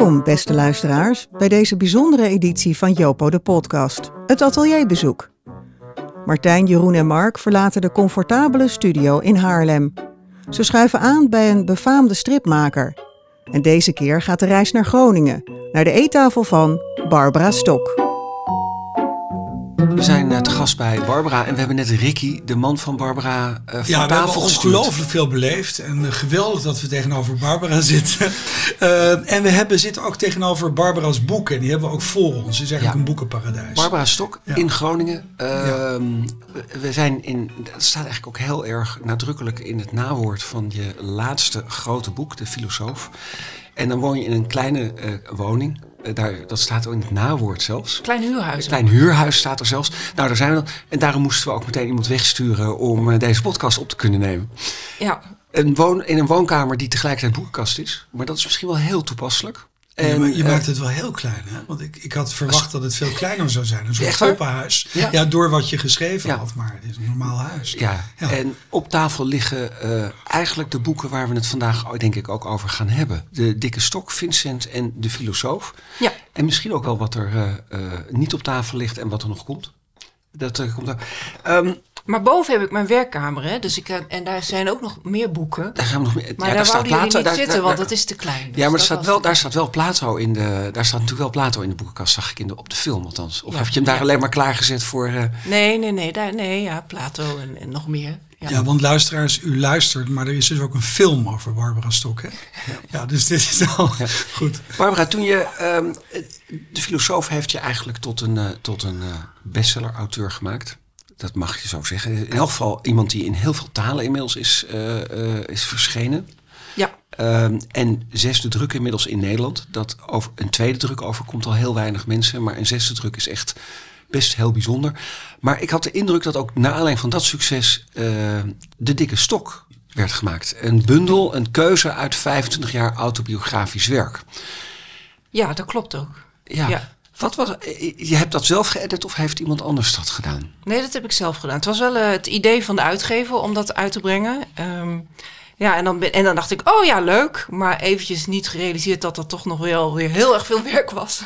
Welkom, beste luisteraars, bij deze bijzondere editie van Jopo de Podcast, het atelierbezoek. Martijn, Jeroen en Mark verlaten de comfortabele studio in Haarlem. Ze schuiven aan bij een befaamde stripmaker. En deze keer gaat de reis naar Groningen, naar de eettafel van Barbara Stok. We zijn eh, te gast bij Barbara en we hebben net Ricky, de man van Barbara, uh, van ja, we hebben ongelooflijk veel beleefd. En uh, geweldig dat we tegenover Barbara zitten. Uh, en we hebben, zitten ook tegenover Barbara's boeken. En die hebben we ook voor ons. Het is eigenlijk Ja. een boekenparadijs. Barbara Stok Ja. in Groningen. Ehm, Ja. we- We zijn in, dat staat eigenlijk ook heel erg nadrukkelijk in het nawoord van je laatste grote boek, De Filosoof. En dan woon je in een kleine eh, woning. Eh, daar, dat staat ook in het nawoord zelfs. Klein huurhuis. Klein huurhuis staat er zelfs. Nou, daar zijn we dan. En daarom moesten we ook meteen iemand wegsturen om eh, deze podcast op te kunnen nemen. Ja, Een woon, in een woonkamer die tegelijkertijd boekenkast is. Maar dat is misschien wel heel toepasselijk. Ja, maar je eh, maakt het wel heel klein, hè? Want ik, ik had verwacht dat het veel kleiner zou zijn. Een soort poppenhuis. Ja. Ja. door wat je geschreven Ja. had. Maar het is een normaal huis. Ja, Ja. en op tafel liggen eh, eigenlijk de boeken waar we het vandaag oh, denk ik ook over gaan hebben. De Dikke Stok, Vincent en De Filosoof. ja. En misschien ook wel wat er eh, eh, niet op tafel ligt en wat er nog komt. Dat eh, komt ook. Ehm, Maar boven heb ik mijn werkkamer, hè. Dus ik, heb- en daar zijn ook nog meer boeken. daar gaan we nog meer. Maar ja, daar staat niet daar- zitten, daar- want dat is te klein. Dus ja, maar er dat staat wel, daar staat wel Plato in de. Daar staat natuurlijk wel Plato in de boekenkast, zag ik in de, op de film althans. Of Ja. heb je hem daar Ja. alleen maar klaargezet voor. eh, Nee, nee, nee. Daar, nee, ja, Plato en, en nog meer. Ja. Ja, want luisteraars, u luistert, maar er is dus ook een film over Barbara Stok. Hè? Ja. dus dit is al goed. Barbara, toen je. ehm, de filosoof heeft je eigenlijk tot een, eh, tot een eh, bestseller-auteur gemaakt. Dat mag je zo zeggen. In elk geval iemand die in heel veel talen inmiddels is, eh, eh, is verschenen. ja. Ehm, en zesde druk inmiddels in Nederland. Dat over, een tweede druk overkomt al heel weinig mensen. Maar een zesde druk is echt best heel bijzonder. Maar ik had de indruk dat ook naar aanleiding van dat succes eh, de dikke stok werd gemaakt. Een bundel, een keuze uit 25 jaar autobiografisch werk. ja, dat klopt ook. Ja. Ja. Wat was, je hebt dat zelf geëdit of heeft iemand anders dat gedaan? Nee, dat heb ik zelf gedaan. Het was wel eh, het idee van de uitgever om dat uit te brengen. Ehm, ja, en dan, en dan dacht ik, oh ja, leuk. Maar eventjes niet gerealiseerd dat dat toch nog wel weer heel erg veel werk was.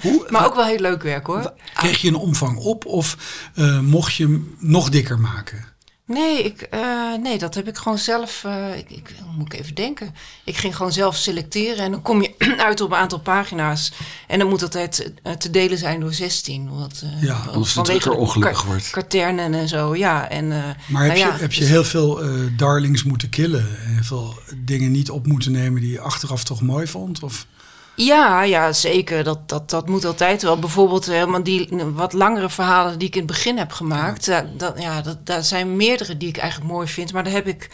Hoe, maar ook wel heel leuk werk hoor. Kreeg je een omvang op of eh, mocht je hem nog dikker maken? Nee, ik, eh, nee, dat heb ik gewoon zelf. eh, ik, ik, moet ik even denken. Ik ging gewoon zelf selecteren en dan kom je uit op een aantal pagina's. En dan moet dat het eh, te delen zijn door 16. Omdat, eh, Ja, anders vanwege ongelukkig wordt. Katernen en zo, ja. En, Maar heb, nou ja, je, heb je dus- heel veel darlings moeten killen? En heel veel dingen niet op moeten nemen die je achteraf toch mooi vond? Of? Ja, ja, zeker. Dat, dat, dat moet altijd wel. Bijvoorbeeld helemaal die wat langere verhalen die ik in het begin heb gemaakt. Ja. Dat, ja, dat, daar zijn meerdere die ik eigenlijk mooi vind. Maar daar heb ik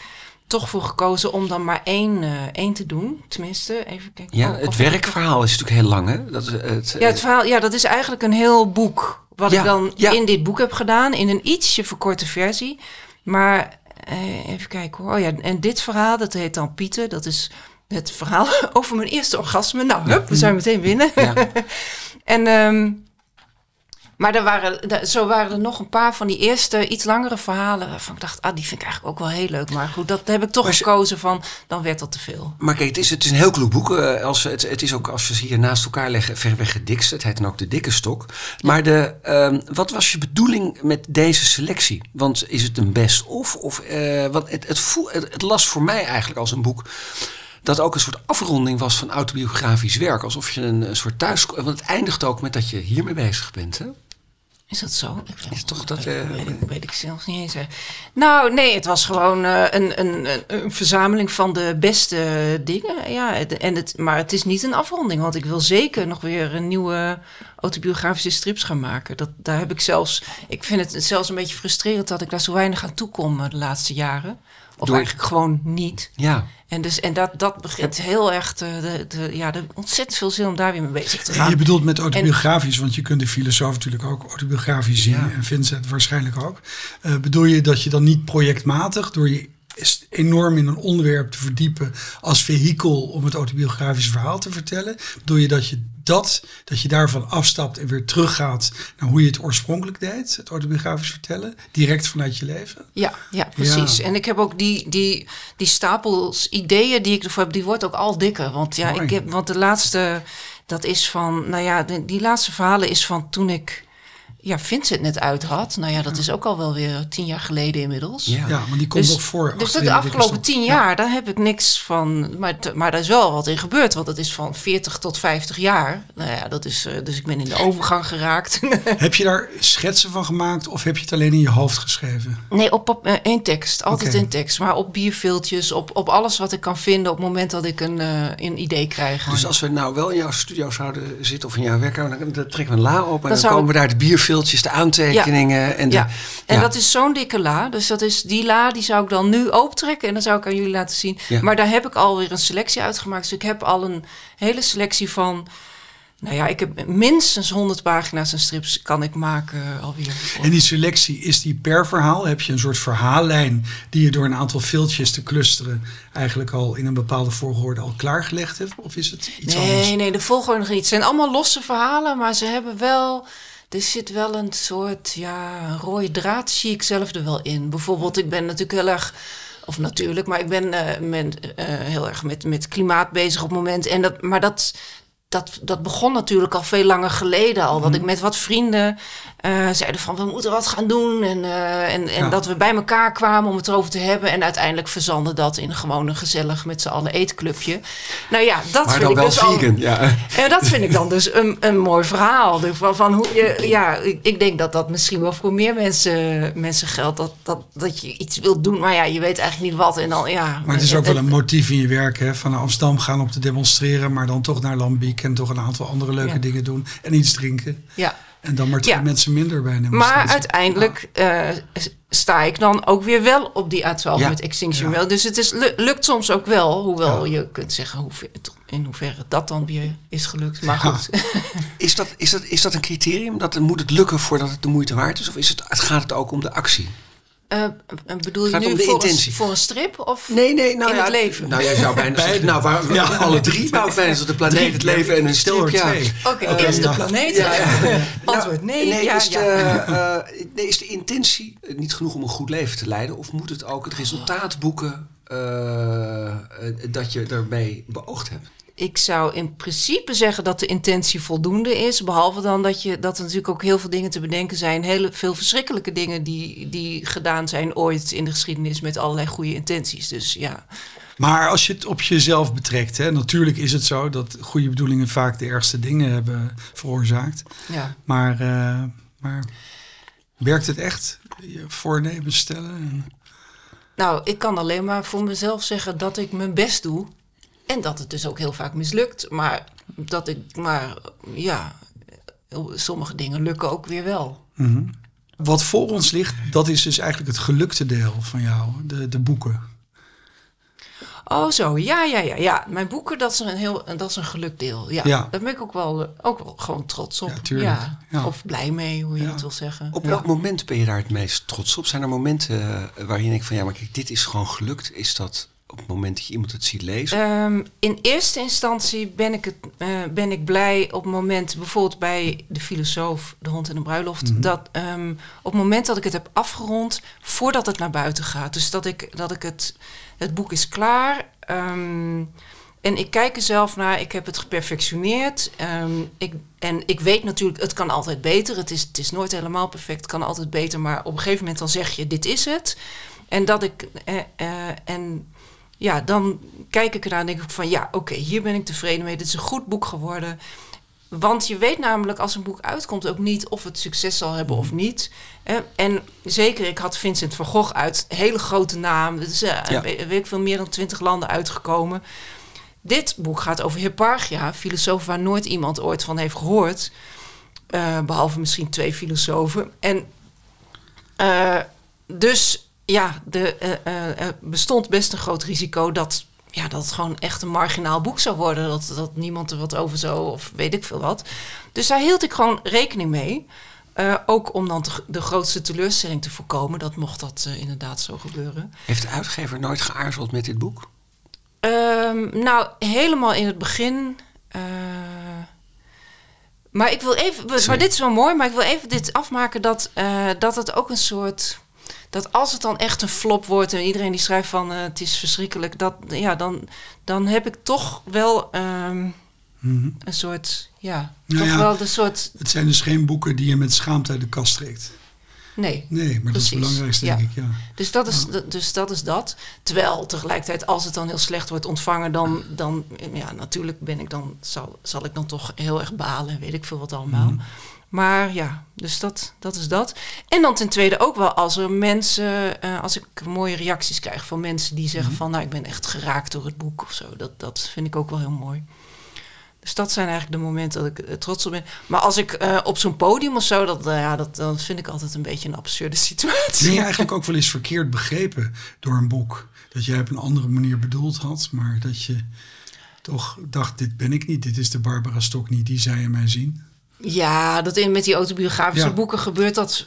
toch voor gekozen om dan maar één, eh, één te doen. Tenminste, even kijken. Ja, Oh, het ik- werkverhaal is natuurlijk heel lang, hè? Dat, is het, Ja, het verhaal, ja, dat is eigenlijk een heel boek. Wat Ja, ik dan ja. in dit boek heb gedaan. In een ietsje verkorte versie. Maar eh, even kijken hoor. Oh ja, en dit verhaal, dat heet dan Pieter. Dat is het verhaal over mijn eerste orgasme. Nou, hup, we zijn meteen binnen. Ja. En, ehm, maar er waren, da- zo waren er nog een paar van die eerste iets langere verhalen. Waarvan ik dacht, ah, die vind ik eigenlijk ook wel heel leuk. Maar goed, dat heb ik toch Maar gekozen van, dan werd dat te veel. Maar kijk, het is, het is een heel kloek boek. eh, als, het, het is ook, als we ze hier naast elkaar leggen, verreweg het dikste. Het heet dan ook de dikke stok. Maar de, ehm, wat was je bedoeling met deze selectie? Want is het een best-of? Of, eh, want het, het, voel, het, het las voor mij eigenlijk als een boek dat ook een soort afronding was van autobiografisch werk. Alsof je een, een soort thuis... Want het eindigt ook met dat je hiermee bezig bent, hè? Is dat zo? Ik Is toch dat, weet, eh, weet, ik, weet ik zelfs niet eens. Nou, nee, het was gewoon eh, een, een, een, verzameling van de beste dingen. Ja, het- en het, maar het is niet een afronding, want ik wil zeker nog weer een nieuwe autobiografische strips gaan maken. Dat, daar heb ik zelfs, ik vind het zelfs een beetje frustrerend dat ik daar zo weinig aan toe kom eh, de laatste jaren. Of Door- eigenlijk gewoon niet. Ja. En, dus, en dat, dat begint heel erg te, de, de, ja, de, ontzettend veel zin om daar weer mee bezig te gaan. je bedoelt met autobiografisch, want je kunt de filosoof natuurlijk ook autobiografisch zien. Ja. En Vincent waarschijnlijk ook. Eh, bedoel je dat je dan niet projectmatig, door je enorm in een onderwerp te verdiepen als vehikel om het autobiografische verhaal te vertellen? Bedoel je dat je dat, dat je daarvan afstapt en weer teruggaat naar hoe je het oorspronkelijk deed, het autobiografisch vertellen, direct vanuit je leven. Ja, ja precies. Ja. En ik heb ook die, die, die stapels ideeën die ik ervoor heb, die wordt ook al dikker. Want ja, Mooi. ik heb, want de laatste, dat is van, nou ja, de- die laatste verhalen is van toen ik ja, Vincent net uit had. Nou ja, dat is ook al wel weer tien jaar geleden inmiddels. Ja. Ja, maar die komt Dus, nog voor. dus de afgelopen tien jaar, daar heb ik niks van. Maar, te- maar daar is wel wat in gebeurd. Want het is van 40 tot 50 jaar. Nou ja, dat is. eh, dus ik ben in de overgang geraakt. Heb je daar schetsen van gemaakt of heb je het alleen in je hoofd geschreven? Nee, op, pap- eh, in tekst. Altijd Oké. in tekst. Maar op bierviltjes, op, op alles wat ik kan vinden op het moment dat ik een, eh, een idee krijg. Dus als we nou wel in jouw studio zouden zitten of in jouw werkkamer, dan, dan trekken we een la op en dan, komen we daar de de aantekeningen en de... ja, en ja. dat is zo'n dikke la. Dus dat is die la, die zou ik dan nu opentrekken en dan zou ik aan jullie laten zien. Ja. Maar daar heb ik alweer een selectie uitgemaakt. Dus ik heb al een hele selectie van. Nou ja, ik heb minstens 100 pagina's en strips kan ik maken alweer. En die selectie, is die per verhaal? Heb je een soort verhaallijn die je door een aantal filtjes te clusteren eigenlijk al in een bepaalde volgorde al klaargelegd hebt? Of is het iets anders? Nee, nee, de volgorde nog niet. Het zijn allemaal losse verhalen, maar ze hebben wel. Er zit wel een soort ja, rode draad, zie ik zelf er wel in. Bijvoorbeeld, ik ben natuurlijk heel erg. Of natuurlijk, maar ik ben eh, eh, heel erg met, met klimaat bezig op het moment. En dat, maar dat, dat, dat begon natuurlijk al veel langer geleden al. Dat ik met wat vrienden eh, zeiden van we moeten wat gaan doen. En, eh, en, en Ja. dat we bij elkaar kwamen om het erover te hebben. En uiteindelijk verzandde dat in gewoon een gezellig met z'n allen eetclubje. Nou ja, dat maar vind ik dus al... ja. En dat vind ik dan dus een, een mooi verhaal. Van, van hoe je, ja, ik, ik denk dat dat misschien wel voor meer mensen, mensen geldt. Dat, dat, dat je iets wilt doen, maar ja, je weet eigenlijk niet wat. En dan, ja, Maar het is ook wel en- een motief in je werk, hè? Van naar Amsterdam gaan om te demonstreren, maar dan toch naar Lambiek en toch een aantal andere leuke Ja. dingen doen en iets drinken. Ja. En dan maar twee Ja. mensen minder bij een Maar uiteindelijk eh, sta ik dan ook weer wel op die A12 Ja. met Extinction Ja. Dus het is, lu- lukt soms ook wel, hoewel Ja. je kunt zeggen in hoeverre dat dan weer is gelukt. Maar Ja. goed. Is dat, is, dat, is dat een criterium? Dat, moet het lukken voordat het de moeite waard is? Of is het, gaat het ook om de actie? Eh, eh, bedoel je Gaat nu om de voor intentie. een, voor een strip? Of? Nee, nee, nou In ja, het leven. Nou, jij zou bijna zeggen, nou, waar, Ja. alle drie, nou, bijna is het de planeet, het leven en een Stel strip, ja. twee. Oké, eerst de ja. planeet. Ja, ja. Antwoord nee. Nee, ja, is, de, ja. eh, nee, is de intentie niet genoeg om een goed leven te leiden? Of moet het ook het resultaat boeken eh, eh, dat je ermee beoogd hebt? Ik zou in principe zeggen dat de intentie voldoende is. Behalve dan dat, je, dat er natuurlijk ook heel veel dingen te bedenken zijn. Hele veel verschrikkelijke dingen die, die gedaan zijn ooit in de geschiedenis met allerlei goede intenties. Dus ja. Maar als je het op jezelf betrekt, hè, natuurlijk is het zo dat goede bedoelingen vaak de ergste dingen hebben veroorzaakt. ja. Maar, eh, maar werkt het echt? Je voornemens stellen? En- Nou, ik kan alleen maar voor mezelf zeggen dat ik mijn best doe. En dat het dus ook heel vaak mislukt. Maar dat ik, maar ja, sommige dingen lukken ook weer wel. Wat voor ons ligt, dat is dus eigenlijk het gelukte deel van jou, de, de boeken. Oh, zo. Ja, ja, ja. ja. Mijn boeken, dat is een heel dat is een gelukdeel. Ja, Ja. daar ben ik ook wel, ook wel gewoon trots op. Ja, tuurlijk. Ja. Ja. Of blij mee, hoe je Ja. het wil zeggen. Op welk moment ben je daar het meest trots op? Zijn er momenten eh, waarin je denkt van ja, maar kijk, dit is gewoon gelukt? Is dat op het moment dat je iemand het ziet lezen? Ehm, in eerste instantie ben ik, het, eh, ben ik blij op het moment, bijvoorbeeld bij de filosoof, de hond en de bruiloft, dat ehm, op het moment dat ik het heb afgerond, voordat het naar buiten gaat. Dus dat ik, dat ik het, het boek is klaar. ehm, en ik kijk er zelf naar, ik heb het geperfectioneerd. ehm, ik, en ik weet natuurlijk, het kan altijd beter. Het is, het is nooit helemaal perfect, het kan altijd beter. Maar op een gegeven moment dan zeg je, dit is het. En dat ik. eh, eh, en ja, dan kijk ik ernaar en denk ik van ja, oké, hier ben ik tevreden mee. Dit is een goed boek geworden. Want je weet namelijk als een boek uitkomt ook niet of het succes zal hebben of niet. Eh, En zeker, ik had Vincent van Gogh uit, hele grote naam. Het is eh, Ja. weet ik veel, meer dan twintig landen uitgekomen. Dit boek gaat over Hipparchia, filosoof waar nooit iemand ooit van heeft gehoord. Eh, behalve misschien twee filosofen. En eh, dus ja, de, eh, eh, er bestond best een groot risico dat, ja, dat het gewoon echt een marginaal boek zou worden. Dat, dat niemand er wat over zou, of weet ik veel wat. Dus daar hield ik gewoon rekening mee. Eh, ook om dan te- de grootste teleurstelling te voorkomen. Dat mocht dat inderdaad zo gebeuren. Heeft de uitgever nooit geaarzeld met dit boek? Ehm, nou, helemaal in het begin. Maar ik wil even, maar Sorry. dit is wel mooi, maar ik wil even dit afmaken dat, dat het ook een soort. Dat als het dan echt een flop wordt en iedereen die schrijft van eh, het is verschrikkelijk, dat, ja, dan, dan heb ik toch wel ehm, Mhm. een soort, ja, Nou toch ja. wel de soort, Het zijn dus geen boeken die je met schaamte uit de kast trekt. nee. Nee, maar dat is het belangrijkste, ja. denk ik. Ja. Dus dat, is, d- dus dat is dat. Terwijl tegelijkertijd, als het dan heel slecht wordt ontvangen, dan, dan ja, natuurlijk ben ik dan, zal, zal ik dan toch heel erg balen, weet ik veel wat allemaal. Mhm. Maar ja, dus dat, dat is dat. En dan ten tweede ook wel als er mensen, eh, als ik mooie reacties krijg van mensen die zeggen van, nou, ik ben echt geraakt door het boek of zo. Dat, dat vind ik ook wel heel mooi. Dus dat zijn eigenlijk de momenten dat ik eh, trots op ben. Maar als ik eh, op zo'n podium of zo, dat, ja, dat, dat vind ik altijd een beetje een absurde situatie. Ben je eigenlijk ook wel eens verkeerd begrepen door een boek? Dat jij op een andere manier bedoeld had, maar dat je toch dacht, dit ben ik niet. Dit is de Barbara Stok niet, die zij in mij zien. Ja, dat in, met die autobiografische Ja. boeken gebeurt dat,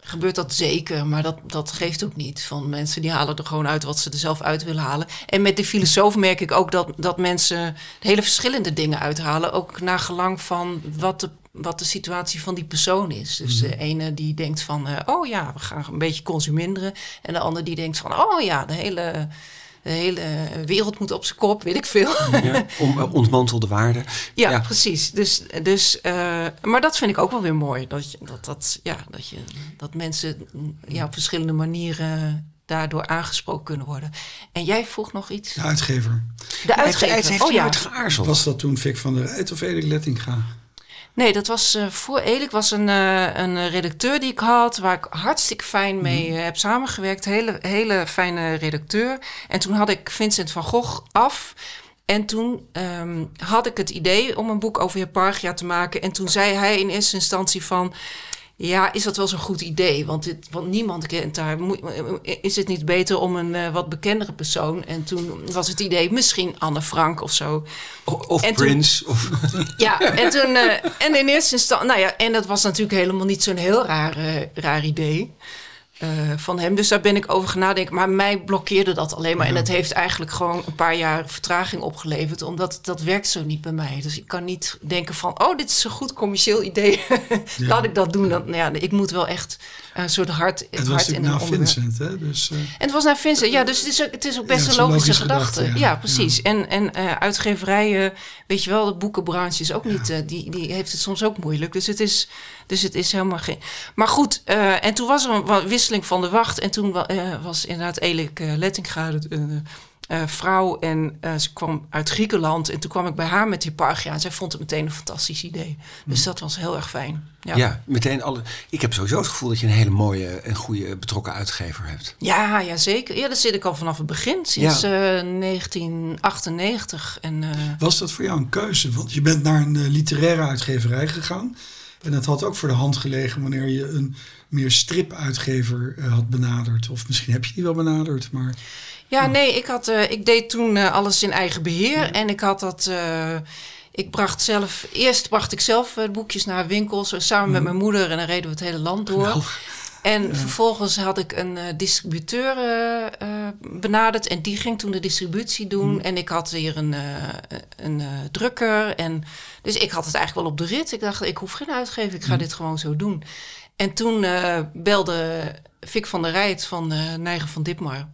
gebeurt dat zeker. Maar dat, dat geeft ook niet. Van mensen die halen er gewoon uit wat ze er zelf uit willen halen. En met de filosoof merk ik ook dat, dat mensen hele verschillende dingen uithalen. Ook naar gelang van wat de, wat de situatie van die persoon is. Dus de ene die denkt van, eh, oh ja, we gaan een beetje consuminderen. En de ander die denkt van, oh ja, de hele... De hele wereld moet op zijn kop, weet ik veel. Ja, om, eh, ontmantelde waarden. Ja, Ja. precies. Dus, dus, eh, maar dat vind ik ook wel weer mooi. Dat, je, dat, dat, ja, dat, je, dat mensen mm, ja, op verschillende manieren daardoor aangesproken kunnen worden. En jij vroeg nog iets? De uitgever. De uitgever. heeft, heeft oh ja. nooit geaarzeld? Was dat toen Vic van der Rijt of Erik Lettinga? Nee, dat was eh, voor Elik was een, eh, een redacteur die ik had, waar ik hartstikke fijn mee eh, heb samengewerkt. Hele, hele fijne redacteur. En toen had ik Vincent van Gogh af. En toen ehm, had ik het idee om een boek over Hipparchia te maken. En toen zei hij in eerste instantie van... Ja, is dat wel zo'n goed idee? Want, dit, want niemand kent daar. Is het niet beter om een eh, wat bekendere persoon? En toen was het idee misschien Anne Frank of zo. Of En toen- Prince. Of, Ja, en toen, eh, en in eerste instantie, nou ja, en dat was natuurlijk helemaal niet zo'n heel raar, raar idee eh, van hem. Dus daar ben ik over gaan nadenken. Maar mij blokkeerde dat alleen maar. En het heeft eigenlijk gewoon een paar jaar vertraging opgeleverd, omdat dat werkt zo niet bij mij. Dus ik kan niet denken van, oh, dit is een goed commercieel idee. Laat ik dat doen. Dan, nou ja, ik moet wel echt een soort hart, Het hart in een na onderwerp. Vincent, hè? Dus, eh, En het was naar Vincent. Ja, dus het is ook, het is ook best Ja, een is een logische, logische gedachte. gedachte, ja. precies. En, en eh, uitgeverijen, weet je wel, de boekenbranche is ook niet... die, die heeft het soms ook moeilijk. Dus het is, dus het is helemaal geen... Maar goed, en toen was er een wisseling van de wacht. En toen wa- eh, was inderdaad Elik uh, Lettinga... eh, eh, vrouw en eh, ze kwam uit Griekenland. En toen kwam ik bij haar met die pargia. En zij vond het meteen een fantastisch idee. Dus dat was heel erg fijn. Ja, ja. meteen alle. Ik heb sowieso het gevoel dat je een hele mooie en goede betrokken uitgever hebt. Ja, ja, zeker. Ja, daar zit ik al vanaf het begin, sinds eh, 1998. En, eh, was dat voor jou een keuze? Want je bent naar een literaire uitgeverij gegaan. En het had ook voor de hand gelegen wanneer je een meer stripuitgever eh, had benaderd. Of misschien heb je die wel benaderd, maar... ja, nee, ik, had, eh, ik deed toen eh, alles in eigen beheer. En ik had dat... ik bracht zelf... Eerst bracht ik zelf boekjes naar winkels, samen met mijn moeder. En dan reden we het hele land door. Nou, En vervolgens had ik een distributeur benaderd en die ging toen de distributie doen. En ik had hier een, een drukker. En, dus ik had het eigenlijk wel op de rit. Ik dacht, ik hoef geen uitgever, ik ga dit gewoon zo doen. En toen eh, belde Vic van der Rijt van uh, Neigen van Ditmar.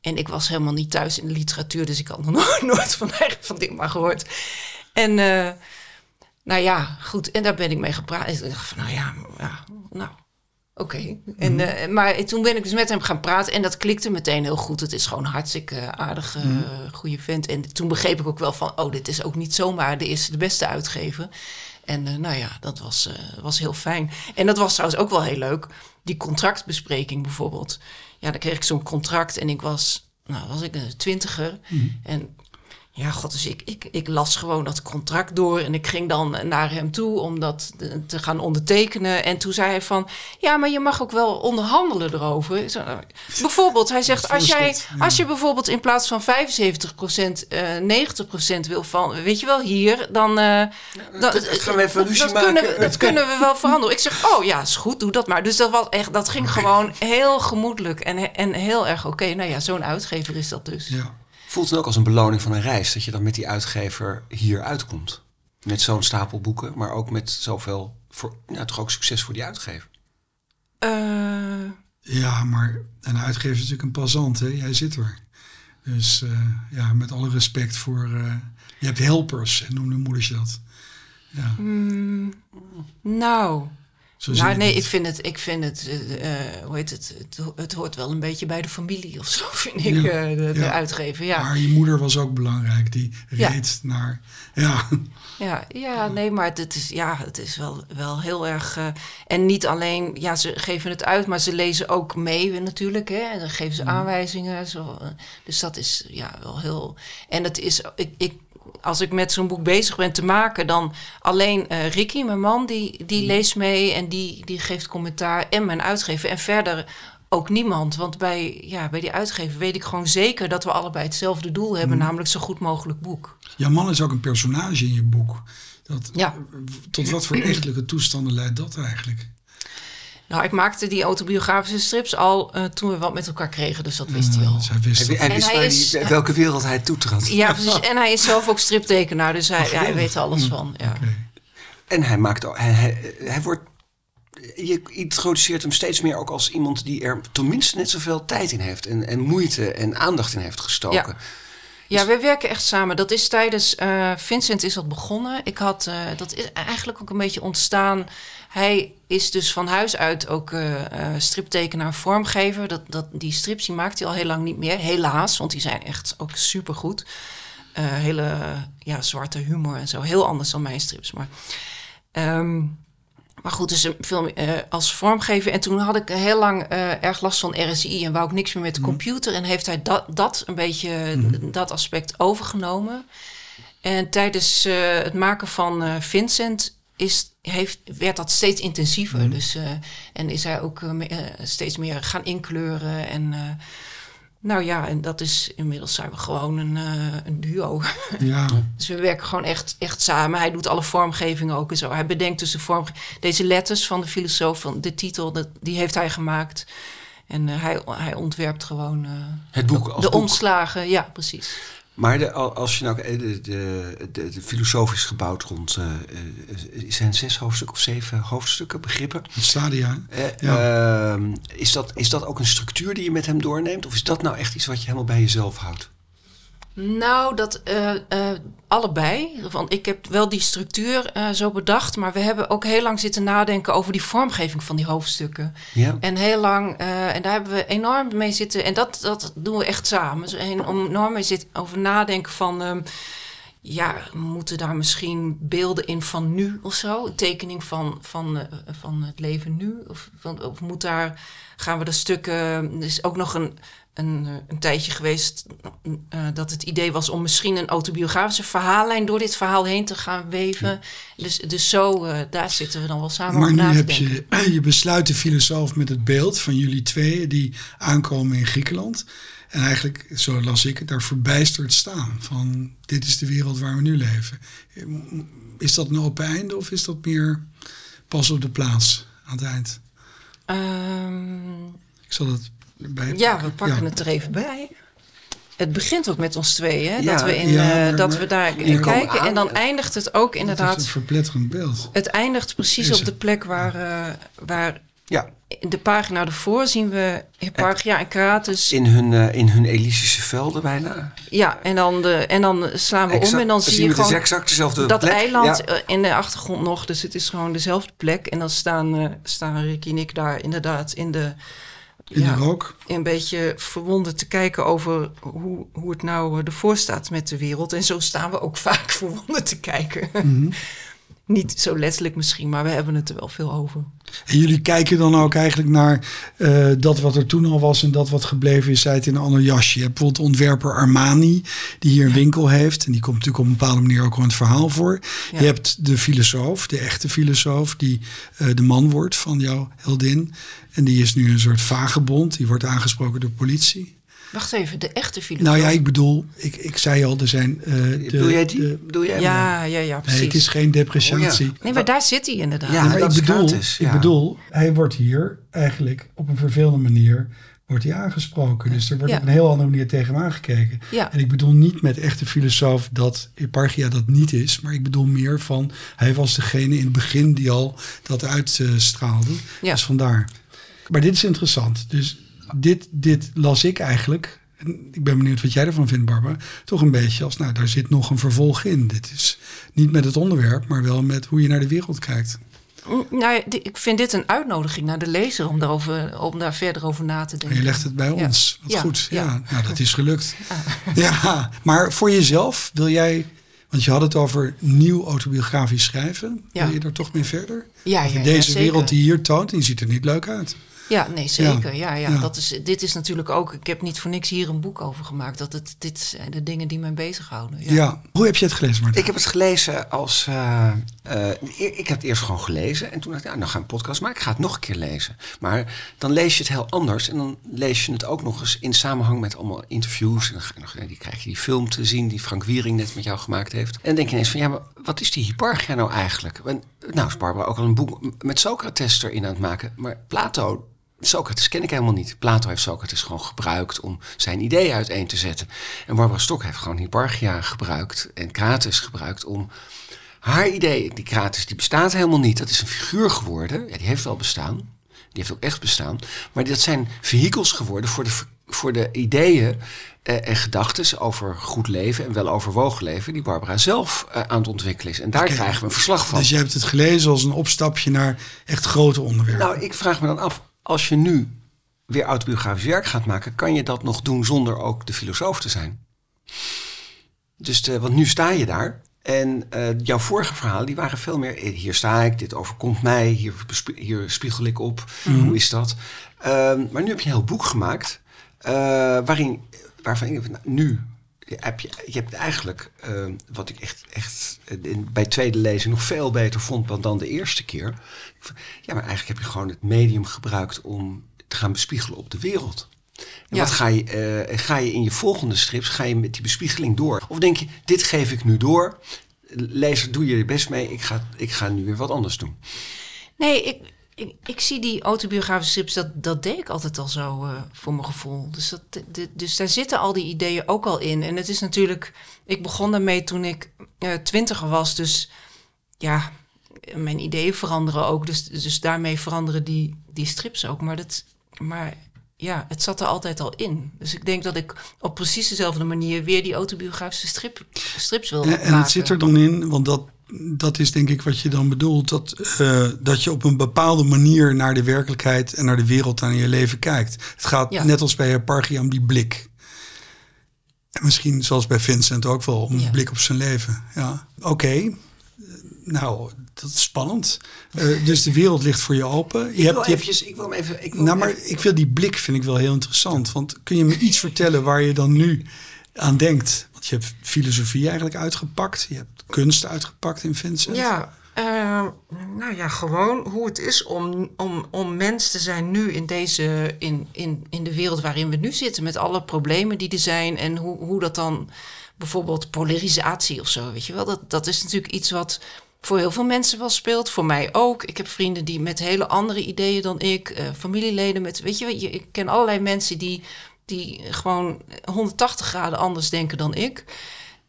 En ik was helemaal niet thuis in de literatuur, dus ik had nog nooit van Neigen van Ditmar gehoord. En uh, nou ja, goed, en daar ben ik mee gepraat. Ik dacht van, nou ja, ja nou... Oké. Okay. En, Mhm. maar toen ben ik dus met hem gaan praten en dat klikte meteen heel goed. Het is gewoon een hartstikke aardige, Mhm. goede vent. En toen begreep ik ook wel van, oh, dit is ook niet zomaar de eerste, de beste uitgever. En uh, nou ja, dat was, was heel fijn. En dat was trouwens ook wel heel leuk. Die contractbespreking bijvoorbeeld. Ja, dan kreeg ik zo'n contract en ik was, nou, was ik een twintiger. Mm. En ja, god, dus ik, ik, ik las gewoon dat contract door en ik ging dan naar hem toe om dat te gaan ondertekenen. En toen zei hij van, ja, maar je mag ook wel onderhandelen erover. Zo, nou, bijvoorbeeld, hij zegt, als, jij, als je bijvoorbeeld in plaats van 75% uh, 90% wil van, weet je wel, hier, dan... Uh, dan dat gaan we even ruzie dat maken. Kunnen, dat kunnen we wel veranderen. Ik zeg, oh ja, is goed, doe dat maar. Dus dat, was echt, dat ging gewoon heel gemoedelijk en, en heel erg oké. Okay. Nou ja, zo'n uitgever is dat dus. Ja. Voelt het ook als een beloning van een reis dat je dan met die uitgever hier uitkomt? Met zo'n stapel boeken, maar ook met zoveel, voor, nou, toch ook succes voor die uitgever. Eh, Ja, maar een uitgever is natuurlijk een passant, hè? Jij zit er. Dus eh, ja, met alle respect voor... eh, je hebt helpers, hè, noemde moeders je dat. Ja, mm, nou, zo nou nee, ik vind het, ik vind het, eh, eh, hoe heet het, het, ho- het hoort wel een beetje bij de familie of zo, vind ik, Ja, eh, de, de ja. uitgever. Ja. Maar je moeder was ook belangrijk. Die Ja. reed naar... Ja, Ja, ja, nee, maar het is, ja, het is wel, wel heel erg. en niet alleen, ja, ze geven het uit, maar ze lezen ook mee natuurlijk. Hè, en dan geven ze aanwijzingen. Zo, dus dat is ja wel heel. En het is, ik, ik, als ik met zo'n boek bezig ben te maken, dan alleen eh, Ricky, mijn man, die, die leest mee en die, die geeft commentaar. En mijn uitgever. En verder ook niemand. Want bij, ja, bij die uitgever weet ik gewoon zeker dat we allebei hetzelfde doel hebben, namelijk zo goed mogelijk boek. jouw man is ook een personage in je boek. Dat, Ja. Tot wat voor echtelijke toestanden leidt dat eigenlijk? Nou, ik maakte die autobiografische strips al eh, toen we wat met elkaar kregen, dus dat wist hij Eh, al. zij wist En, hij is- die- welke wereld hij toetrad. Ja, precies. En hij is zelf ook striptekenaar, dus hij, ja, hij weet er alles van. Ja. Oké. En hij maakt ook, hij, hij, hij wordt, je introduceert hem steeds meer ook als iemand die er tenminste net zoveel tijd in heeft. En, en moeite en aandacht in heeft gestoken. Ja, we werken echt samen. Dat is tijdens eh, Vincent is dat begonnen. Ik had eh, dat is eigenlijk ook een beetje ontstaan. Hij is dus van huis uit ook eh eh, striptekenaar, vormgever. Dat, dat, die strips die maakt hij al heel lang niet meer. Helaas, want die zijn echt ook supergoed. Eh hele ja, zwarte humor en zo. Heel anders dan mijn strips. Maar, ehm, maar goed, dus een film als vormgever. En toen had ik heel lang erg last van RSI en wou ik niks meer met de computer. En heeft hij dat, dat een beetje, dat aspect overgenomen. En tijdens het maken van Vincent is, heeft, werd dat steeds intensiever. Dus, eh, en is hij ook eh, eh, steeds meer gaan inkleuren. En nou ja, en dat is inmiddels zijn we gewoon een, een duo. Ja, Dus we werken gewoon echt, echt samen. Hij doet alle vormgevingen ook en zo. Hij bedenkt dus de vorm, deze letters van de filosoof, van de titel, dat, die heeft hij gemaakt. En hij, hij ontwerpt gewoon Het boek als de boek. omslagen. Ja, precies. Maar de, al- als je nou, eh, de, de, de, filosofisch gebouwd rond, eh, eh, zijn zes hoofdstukken of zeven hoofdstukken begrippen. het stadia. Eh, Ja. ehm, is, dat, is dat ook een structuur die je met hem doorneemt? Of is dat nou echt iets wat je helemaal bij jezelf houdt? Nou, dat eh, eh, allebei. Want ik heb wel die structuur eh, zo bedacht. Maar we hebben ook heel lang zitten nadenken over die vormgeving van die hoofdstukken. Ja. En heel lang, en daar hebben we enorm mee zitten. En dat, dat doen we echt samen. Om enorm mee zitten over nadenken van. ehm, ja, moeten daar misschien beelden in van nu of zo? Een tekening van, van, van het leven nu? Of, van, of moet daar, gaan we de stukken. Er is ook nog een, een, eh, een tijdje geweest eh, dat het idee was om misschien een autobiografische verhaallijn door dit verhaal heen te gaan weven. Dus, dus zo, eh, daar zitten we dan wel samen Maar nu heb je, je besluit de filosoof met het beeld van jullie tweeën die aankomen in Griekenland. En eigenlijk, zo las ik het, daar verbijsterd staan. Van dit is de wereld waar we nu leven. Is dat een open einde of is dat meer pas op de plaats aan het eind? Ehm, Ik zal het bij. Ja, we pakken Ja. het er even bij. Het begint ook met ons tweeën, hè? Ja, dat we, in, ja, eh, dat maar- we daar kijken. aan. En dan eindigt het ook Dat is inderdaad. een verpletterend beeld. Het eindigt precies Is op het? de plek waar, eh, waar Ja, in de pagina ervoor zien we Hipparchia en Krates. in hun, eh, in hun Elysische velden bijna. Ja, en dan, de, en dan slaan we om en dan zien zie je we dus gewoon exact dezelfde dat plek. eiland Ja. in de achtergrond nog. Dus het is gewoon dezelfde plek. En dan staan, eh, staan Ricky en ik daar inderdaad in de... In de rook. een beetje verwonderd te kijken over hoe, hoe het nou eh, ervoor staat met de wereld. En zo staan we ook vaak verwonderd te kijken. Mhm. Niet zo letterlijk misschien, maar we hebben het er wel veel over. En jullie kijken dan ook eigenlijk naar eh, dat wat er toen al was en dat wat gebleven is uit in een ander jasje. Je hebt bijvoorbeeld ontwerper Armani, die hier een winkel heeft. En die komt natuurlijk op een bepaalde manier ook wel in het verhaal voor. Ja. Je hebt de filosoof, de echte filosoof, die eh, de man wordt van jouw heldin. En die is nu een soort vagebond. Die wordt aangesproken door politie. Wacht even, de echte filosoof. Nou ja, ik bedoel, ik, ik zei al, er zijn... eh, de, Bedoel jij die? de- Bedoel jij hem? ja, ja, ja, nee, precies. het is geen depreciatie. Oh ja. Nee, maar daar zit hij inderdaad. Ja, maar dat ik is bedoel, gratis, ik bedoel, hij wordt hier eigenlijk op een vervelende manier wordt hij aangesproken. Dus er wordt Ja. op een heel andere manier tegen hem aangekeken. Ja. En ik bedoel niet met echte filosoof dat Eparchia dat niet is. Maar ik bedoel meer van, hij was degene in het begin die al dat uitstraalde. Ja. Dus vandaar. Maar dit is interessant. Dus dit, dit las ik eigenlijk. En ik ben benieuwd wat jij ervan vindt, Barbara. Toch een beetje als, nou, daar zit nog een vervolg in. Dit is niet met het onderwerp, maar wel met hoe je naar de wereld kijkt. Mm, Nou, ik vind dit een uitnodiging naar de lezer om, daarover, om daar verder over na te En denken. je legt het bij Ja. ons. Wat Ja, goed. Ja. ja. nou, dat is gelukt. Ja, maar voor jezelf wil jij... Want je had het over nieuw autobiografisch schrijven. Wil je daar toch mee verder? Ja, deze wereld die hier toont, die ziet er niet leuk uit. Ja, nee, zeker. Ja. Ja, Ja. Dat is, dit is natuurlijk ook... Ik heb niet voor niks hier een boek over gemaakt. Dat het, dit zijn de dingen die mij bezighouden. Ja. Ja. Hoe heb je het gelezen, Martijn? Ik heb het gelezen als. eh, eh, ik heb het eerst gewoon gelezen. En toen dacht ik, ja, nou ga ik een podcast maken. Ik ga het nog een keer lezen. Maar dan lees je het heel anders. En dan lees je het ook nog eens in samenhang met allemaal interviews. En dan ga je nog, eh, die krijg je die film te zien die Frank Wiering net met jou gemaakt heeft. En dan denk je ineens van, ja, maar wat is die hyparchia nou eigenlijk? En, nou is Barbara ook al een boek met Socrates erin aan het maken. Maar Plato Socrates ken ik helemaal niet. Plato heeft Socrates gewoon gebruikt om zijn ideeën uiteen te zetten. En Barbara Stok heeft gewoon Hipparchia gebruikt en Krates gebruikt om haar ideeën. Die Krates die bestaat helemaal niet. Dat is een figuur geworden. Ja, die heeft wel bestaan. Die heeft ook echt bestaan. Maar dat zijn vehikels geworden voor de, voor de ideeën eh, en gedachten over goed leven en wel overwogen leven. Die Barbara zelf eh, aan het ontwikkelen is. En daar krijgen we een verslag van. Dus je hebt het gelezen als een opstapje naar echt grote onderwerpen. Nou, ik vraag me dan af, als je nu weer autobiografisch werk gaat maken, kan je dat nog doen zonder ook de filosoof te zijn? Dus de, want nu sta je daar. En eh, jouw vorige verhalen, die waren veel meer... eh, Hier sta ik, dit overkomt mij, hier, hier spiegel ik op. Hoe is dat? Ehm, maar nu heb je een heel boek gemaakt... eh, waarin, waarvan ik nou, nu heb je, je hebt eigenlijk... ehm, wat ik echt, echt eh, in, bij tweede lezing nog veel beter vond dan, dan de eerste keer. Ja, maar eigenlijk heb je gewoon het medium gebruikt... om te gaan bespiegelen op de wereld. En Ja. wat ga je, eh, ga je in je volgende strips, ga je met die bespiegeling door? Of denk je, dit geef ik nu door, lezer, doe je er best mee, ik ga, ik ga nu weer wat anders doen. Nee, ik, ik, ik zie die autobiografische strips, dat, dat deed ik altijd al zo eh, voor mijn gevoel. Dus, dat, dus daar zitten al die ideeën ook al in. En het is natuurlijk, ik begon daarmee toen ik eh, twintiger was. Dus ja, mijn ideeën veranderen ook. Dus, dus daarmee veranderen die, die strips ook. Maar, dat, maar ja, het zat er altijd al in. Dus ik denk dat ik op precies dezelfde manier weer die autobiografische strip, strips wil En, maken. en het zit er dan in, want dat, dat is denk ik wat je dan bedoelt, dat, eh, dat je op een bepaalde manier naar de werkelijkheid en naar de wereld en je leven kijkt. Het gaat Ja. net als bij Eparchia om die blik. En misschien zoals bij Vincent ook wel om Ja. een blik op zijn leven. Ja, oké. Eh, Nou, dat is spannend. Eh, dus de wereld ligt voor je open. Je Ik wil, hebt, je hebt- eventjes, ik wil hem even... Ik wil nou, maar even- ik wil die blik vind ik wel heel interessant. Want kun je me iets vertellen waar je dan nu aan denkt? Want je hebt filosofie eigenlijk uitgepakt. Je hebt kunst uitgepakt in Vincent. Ja, eh, nou ja, gewoon hoe het is om, om, om mens te zijn nu in deze, in, in, in de wereld waarin we nu zitten, met alle problemen die er zijn en hoe, hoe dat dan bijvoorbeeld polarisatie of zo, weet je wel, dat, dat is natuurlijk iets wat voor heel veel mensen wel speelt, voor mij ook. Ik heb vrienden die met hele andere ideeën dan ik, eh, familieleden met, weet je, ik ken allerlei mensen die, die gewoon 180 graden anders denken dan ik.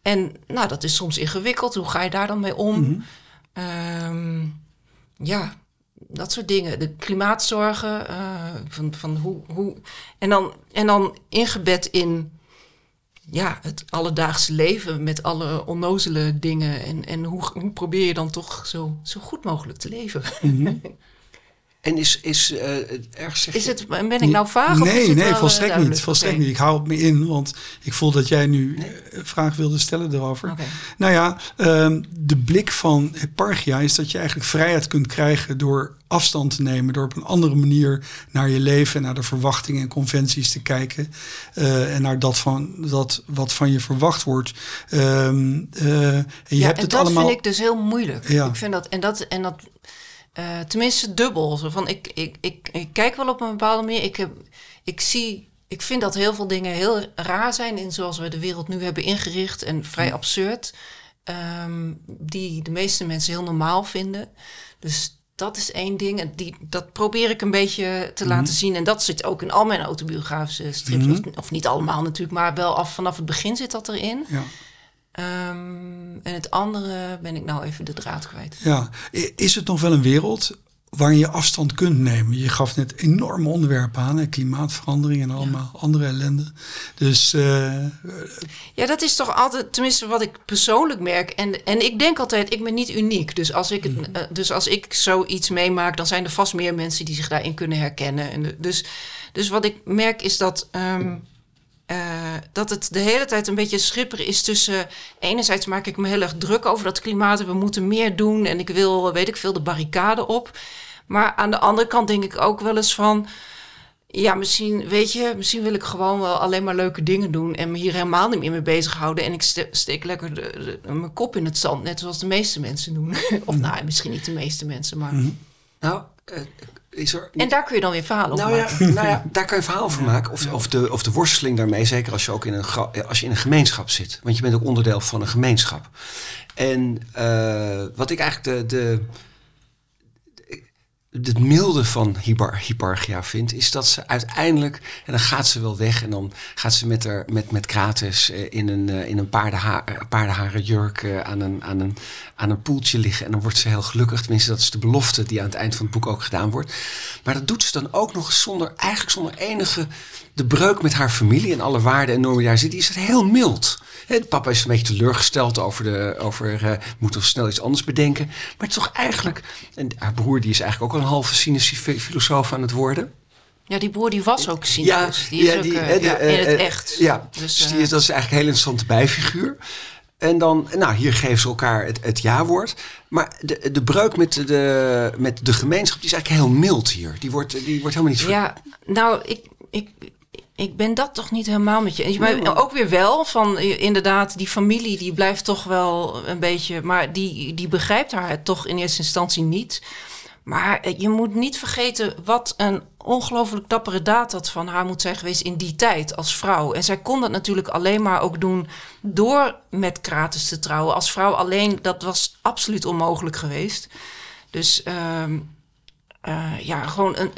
En nou, dat is soms ingewikkeld. Hoe ga je daar dan mee om? Ehm, ja, dat soort dingen. De klimaatzorgen. eh, van, van hoe, hoe, en, dan, en dan ingebed in ja, het alledaagse leven met alle onnozele dingen. En, en hoe, hoe probeer je dan toch zo, zo goed mogelijk te leven? En is, is eh, het erg zeg Is het, ben ik nou vaag? of is Nee, het nee, wel, eh, volstrekt niet. Volstrekt niet. Ik hou het me in, want ik voel dat jij nu eh, een vraag wilde stellen erover. Oké. Nou ja, ehm, de blik van Eparchia is dat je eigenlijk vrijheid kunt krijgen door afstand te nemen, door op een andere manier naar je leven, naar de verwachtingen en conventies te kijken eh, en naar dat, van, dat wat van je verwacht wordt. Ehm, eh, en je ja, hebt en het dat allemaal. vind ik dus heel moeilijk. Ja. Ik vind dat, en dat, en dat eh, tenminste dubbel. Zo van, ik, ik, ik, ik kijk wel op een bepaalde manier. Ik, heb, ik zie, ik vind dat heel veel dingen heel raar zijn in zoals we de wereld nu hebben ingericht en vrij absurd. ehm, die de meeste mensen heel normaal vinden. Dus dat is één ding. En die, dat probeer ik een beetje te laten zien. En dat zit ook in al mijn autobiografische strips. Mhm. of, of niet allemaal natuurlijk, maar wel af, vanaf het begin zit dat erin. Ja. Ehm, en het andere ben ik nou even de draad kwijt. Ja, is het nog wel een wereld waarin je afstand kunt nemen? Je gaf net enorme onderwerpen aan, hè? klimaatverandering en allemaal andere ellende. Dus eh, Ja, dat is toch altijd, tenminste wat ik persoonlijk merk. En, en ik denk altijd, ik ben niet uniek. Dus als ik, het, eh, dus als ik zoiets meemaak, dan zijn er vast meer mensen die zich daarin kunnen herkennen. En de- dus, dus wat ik merk is dat, ehm, eh, dat het de hele tijd een beetje schipperen is tussen... Enerzijds maak ik me heel erg druk over dat klimaat en we moeten meer doen. En ik wil, weet ik veel, de barricade op. Maar aan de andere kant denk ik ook wel eens van... Ja, misschien, weet je, misschien wil ik gewoon wel alleen maar leuke dingen doen en me hier helemaal niet meer mee bezighouden. En ik ste- steek lekker de, de- mijn kop in het zand, net zoals de meeste mensen doen. of nou, misschien niet de meeste mensen, maar. Nou, eh, is er... En daar kun je dan weer verhalen over Nou maken. ja, nou ja, daar kan je verhaal over maken. Of, of, de, of de worsteling daarmee, zeker als je ook in een, eh, als je in een gemeenschap zit. Want je bent ook onderdeel van een gemeenschap. En eh, wat ik eigenlijk de, de, het milde van Hyper, Hyparchia vind, is dat ze uiteindelijk, en dan gaat ze wel weg en dan gaat ze met, haar, met, met Krates eh, in een, eh, in een eh, paardenharen jurk aan, een, aan, een, aan een poeltje liggen. En dan wordt ze heel gelukkig. Tenminste, dat is de belofte die aan het eind van het boek ook gedaan wordt. Maar dat doet ze dan ook nog zonder, eigenlijk zonder enige, de breuk met haar familie en alle waarden en normen die daar zitten. Is het heel mild. Hè, Papa is een beetje teleurgesteld over, de, over eh, moet toch snel iets anders bedenken. Maar het is toch eigenlijk, en haar broer die is eigenlijk ook al een halve cynische fi- filosoof aan het worden. Ja, die broer die was ook cynicus. die is ook die, eh, eh, de, ja, in het eh, echt. Ja, Dus, dus eh, die, is- dat is eigenlijk een hele interessante bijfiguur. En dan, nou, hier geven ze elkaar het, het ja-woord. Maar de, de breuk met de, met de gemeenschap die is eigenlijk heel mild hier. Die wordt, die wordt helemaal niet... ver- Ja, nou, ik, ik, ik ben dat toch niet helemaal met je. Maar ook weer wel van eh, inderdaad, die familie die blijft toch wel een beetje. Maar die, die begrijpt haar toch in eerste instantie niet. Maar eh, je moet niet vergeten wat een ongelooflijk dappere daad dat van haar moet zijn geweest in die tijd als vrouw. En zij kon dat natuurlijk alleen maar ook doen door met Krates te trouwen. Als vrouw alleen, dat was absoluut onmogelijk geweest. Dus ehm, eh, ja, gewoon een,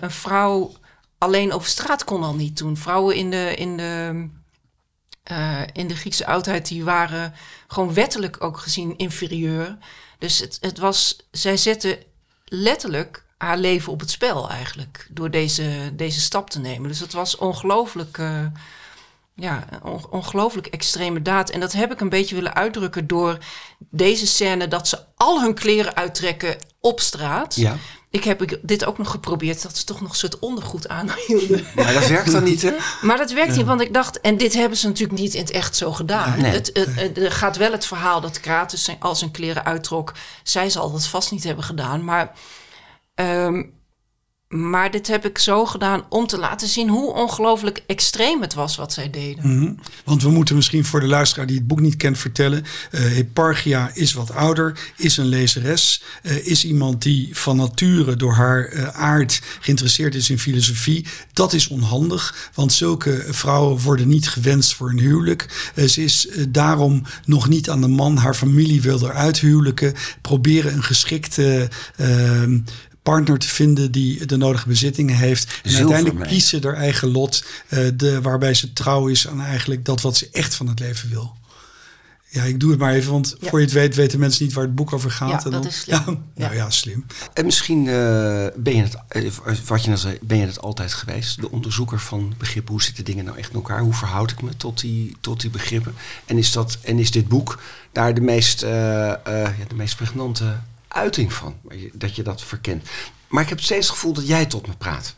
een vrouw alleen over straat kon al niet toen. Vrouwen in de, in de, eh, in de Griekse oudheid, die waren gewoon wettelijk ook gezien inferieur. Dus het, het was, zij zette letterlijk haar leven op het spel eigenlijk, door deze, deze stap te nemen. Dus het was ongelooflijk, eh, ja, ongelooflijk extreme daad. En dat heb ik een beetje willen uitdrukken door deze scène dat ze al hun kleren uittrekken op straat. Ja. Ik heb dit ook nog geprobeerd, dat ze toch nog soort ondergoed aanhielden. Maar dat werkt dan niet, hè? Maar dat werkt niet, want ik dacht, en dit hebben ze natuurlijk niet in het echt zo gedaan. Nee. Het, het, het- er gaat wel het verhaal dat Kratos zijn, al zijn kleren uittrok. Zij zal dat vast niet hebben gedaan, maar, ehm, maar dit heb ik zo gedaan om te laten zien hoe ongelooflijk extreem het was wat zij deden. Mhm. Want we moeten misschien voor de luisteraar die het boek niet kent vertellen. Hipparchia is wat ouder, is een lezeres. eh, is iemand die van nature door haar eh, aard geïnteresseerd is in filosofie. Dat is onhandig, want zulke vrouwen worden niet gewenst voor een huwelijk. Ze is daarom nog niet aan de man. Haar familie wil eruit huwelijken. Proberen een geschikte... partner te vinden die de nodige bezittingen heeft. En Zilver uiteindelijk ze haar eigen lot, eh, de, waarbij ze trouw is aan eigenlijk dat wat ze echt van het leven wil. Ja, ik doe het maar even, want Ja. voor je het weet weten mensen niet waar het boek over gaat. Ja, En dat dan- is slim. Ja, nou Ja. ja, slim. En misschien eh, ben je het, eh, wat je net zei, ben je het altijd geweest, de onderzoeker van begrippen. Hoe zitten dingen nou echt in elkaar? Hoe verhoud ik me tot die, tot die begrippen? En is, dat, en is dit boek daar de meest, eh, eh, ja, de meest pregnante uiting van? Dat je dat verkent. Maar ik heb steeds het gevoel dat jij tot me praat.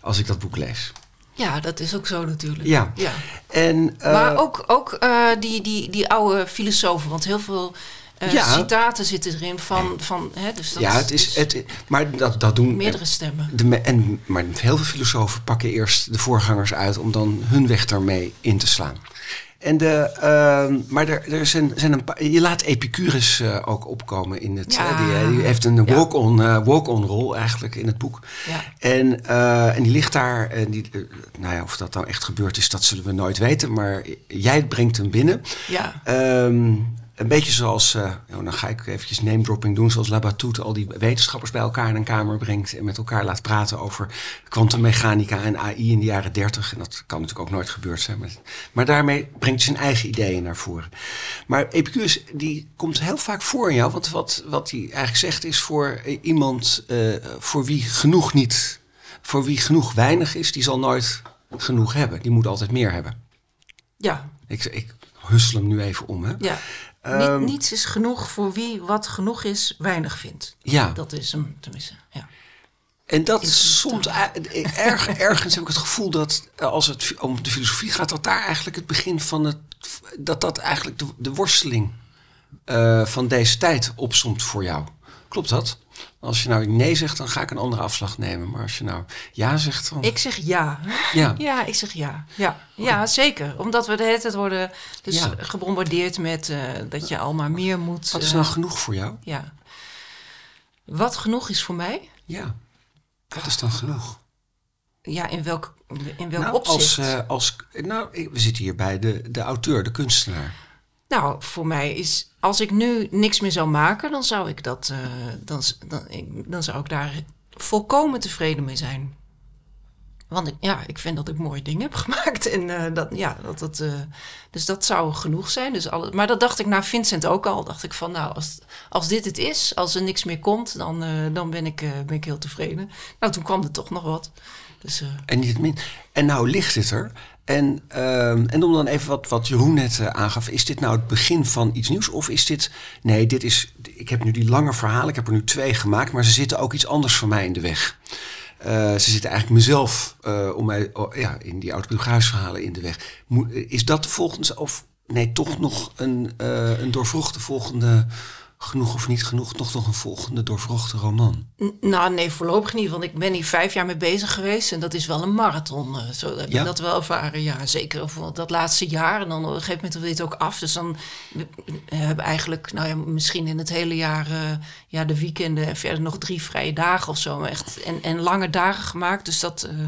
Als ik dat boek lees. Ja, dat is ook zo natuurlijk. Ja. ja. En, eh, Maar ook, ook eh, die, die, die oude filosofen, want heel veel eh, Ja. citaten zitten erin van... van hè, dus dat ja, het is, dus het, maar dat, dat doen meerdere stemmen. De, en, maar heel veel filosofen pakken eerst de voorgangers uit om dan hun weg daarmee in te slaan. En de, ehm, maar er, er zijn, zijn een paar, je laat Epicurus eh, ook opkomen in het. Ja. eh, die, eh, die heeft een Ja. walk-on eh, walk-on rol eigenlijk in het boek. Ja. En, en die ligt daar. En die, nou ja, of dat nou echt gebeurd is, dat zullen we nooit weten. Maar jij brengt hem binnen. Ja. Ehm, een beetje zoals, uh, dan ga ik eventjes name dropping doen, zoals Labatut al die wetenschappers bij elkaar in een kamer brengt en met elkaar laat praten over kwantummechanica en AI in de jaren 30. En dat kan natuurlijk ook nooit gebeurd zijn. Maar, maar daarmee brengt hij zijn eigen ideeën naar voren. Maar Epicurus, die komt heel vaak voor in jou, want wat, wat hij eigenlijk zegt is voor iemand uh, voor wie genoeg niet, voor wie genoeg weinig is, die zal nooit genoeg hebben. Die moet altijd meer hebben. Ja. Ik, ik hussel hem nu even om. Hè? Ja. Um, niets is genoeg voor wie wat genoeg is, weinig vindt. Ja. Dat is hem tenminste. Ja. En dat soms, erg, ergens heb ik het gevoel dat als het om de filosofie gaat, dat daar eigenlijk het begin van het, dat dat eigenlijk de, de worsteling uh, van deze tijd opsomt voor jou. Klopt dat? Als je nou nee zegt, dan ga ik een andere afslag nemen. Maar als je nou ja zegt, dan... Ik zeg ja. Ja, ja ik zeg ja. Ja, ja zeker. Omdat we de hele tijd worden dus ja. gebombardeerd met uh, dat je al maar meer moet. Wat is nou genoeg voor jou? Ja. Wat genoeg is voor mij? Ja. Wat is dan genoeg? Ja, in welk, in welk nou, opzicht? Als, uh, als, nou, we zitten hier bij de, de auteur, de kunstenaar. Nou, voor mij is, als ik nu niks meer zou maken, dan zou ik dat, uh, dan, dan, dan zou ik daar volkomen tevreden mee zijn. Want ik, ja, ik vind dat ik mooie dingen heb gemaakt. En uh, dat, ja, dat, dat, uh, dus dat zou genoeg zijn. Dus alles, maar dat dacht ik naar Vincent ook al. Dacht ik van, nou, als, als dit het is, als er niks meer komt, dan, dan ben, ik, ben ik heel tevreden. Nou, toen kwam er toch nog wat. Dus, en niet min. En nou ligt het er. En, uh, en om dan even wat, wat Jeroen net uh, aangaf, is dit nou het begin van iets nieuws? Of is dit, nee, dit is, ik heb nu die lange verhalen, ik heb er nu twee gemaakt, maar ze zitten ook iets anders voor mij in de weg. Uh, ze zitten eigenlijk mezelf om mij, oh, ja, in die autobiografische verhalen in de weg. Is dat volgens, of nee, toch nog een, een doorvrochte volgende genoeg of niet genoeg nog nog een volgende doorvrochte roman? N nou, nee, voorlopig niet. Want ik ben hier vijf jaar mee bezig geweest. En dat is wel een marathon. Uh, zo heb ja? ik dat wel ervaren. Ja, zeker voor dat laatste jaar. En dan op een gegeven moment wil je het ook af. Dus dan hebben we eigenlijk, nou ja, misschien in het hele jaar... Uh, ja, de weekenden en verder nog drie vrije dagen of zo. Echt, en, en lange dagen gemaakt. Dus dat... Uh,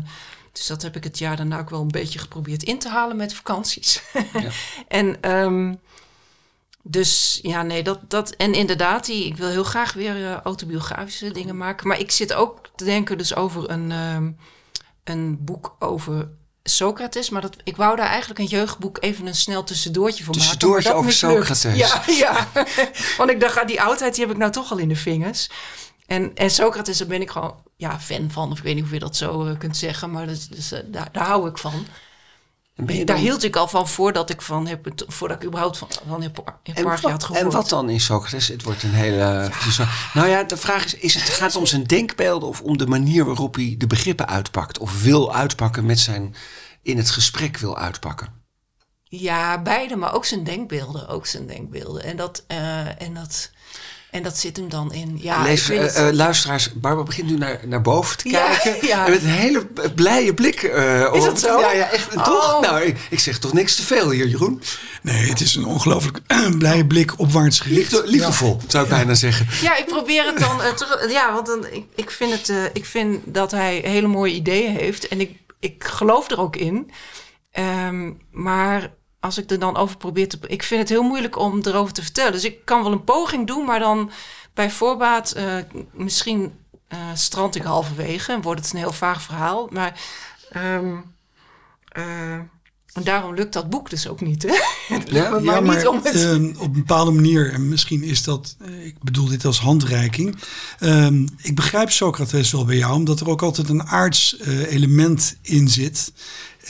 dus dat heb ik het jaar daarna ook wel een beetje geprobeerd in te halen met vakanties. Ja. en... Um, dus ja, nee, dat, dat. En inderdaad, die, ik wil heel graag weer uh, autobiografische dingen maken. Maar ik zit ook te denken dus over een, uh, een boek over Socrates. Maar dat, ik wou daar eigenlijk een jeugdboek even een snel tussendoortje voor tussendoortje maken. Tussendoortje over Socrates. Ja, ja. Want ik dacht, ah, die oudheid die heb ik nou toch al in de vingers. En, en Socrates, daar ben ik gewoon ja, fan van. Of ik weet niet of je dat zo uh, kunt zeggen. Maar dus, dus, uh, daar, daar hou ik van. Dan... Daar hield ik al van voordat ik van heb, voordat ik überhaupt van, van heb, heb had gehoord. En wat dan in Socrates? Het wordt een hele. Ja. Nou ja, de vraag is: is het, gaat het om zijn denkbeelden of om de manier waarop hij de begrippen uitpakt? Of wil uitpakken met zijn. in het gesprek wil uitpakken? Ja, beide, maar ook zijn denkbeelden. Ook zijn denkbeelden. En dat. Uh, en dat en dat zit hem dan in. Ja, Lees, uh, uh, luisteraars, Barbara begint nu naar, naar boven te ja, kijken. Ja. Met een hele blije blik. Uh, is dat zo? Ja, ja echt. Oh. Toch? Nou, ik, ik, zeg toch niks te veel hier, Jeroen? Nee, het is een ongelooflijk blije blik opwaarts gericht. Liefde, liefdevol, ja. zou ik bijna zeggen. Ja, ik probeer het dan terug. Ja, want dan, ik, ik, vind het, ik vind dat hij hele mooie ideeën heeft. En ik, ik geloof er ook in. Um, maar als ik er dan over probeer te. Ik vind het heel moeilijk om erover te vertellen. Dus ik kan wel een poging doen, maar dan bij voorbaat uh, misschien uh, strand ik halverwege en wordt het een heel vaag verhaal. Maar. Um, uh, en daarom lukt dat boek dus ook niet. Hè? Ja, maar, ja, maar niet om het... uh, op een bepaalde manier, en misschien is dat, ik bedoel dit als handreiking. Uh, ik begrijp Socrates wel bij jou, omdat er ook altijd een aards uh, element in zit.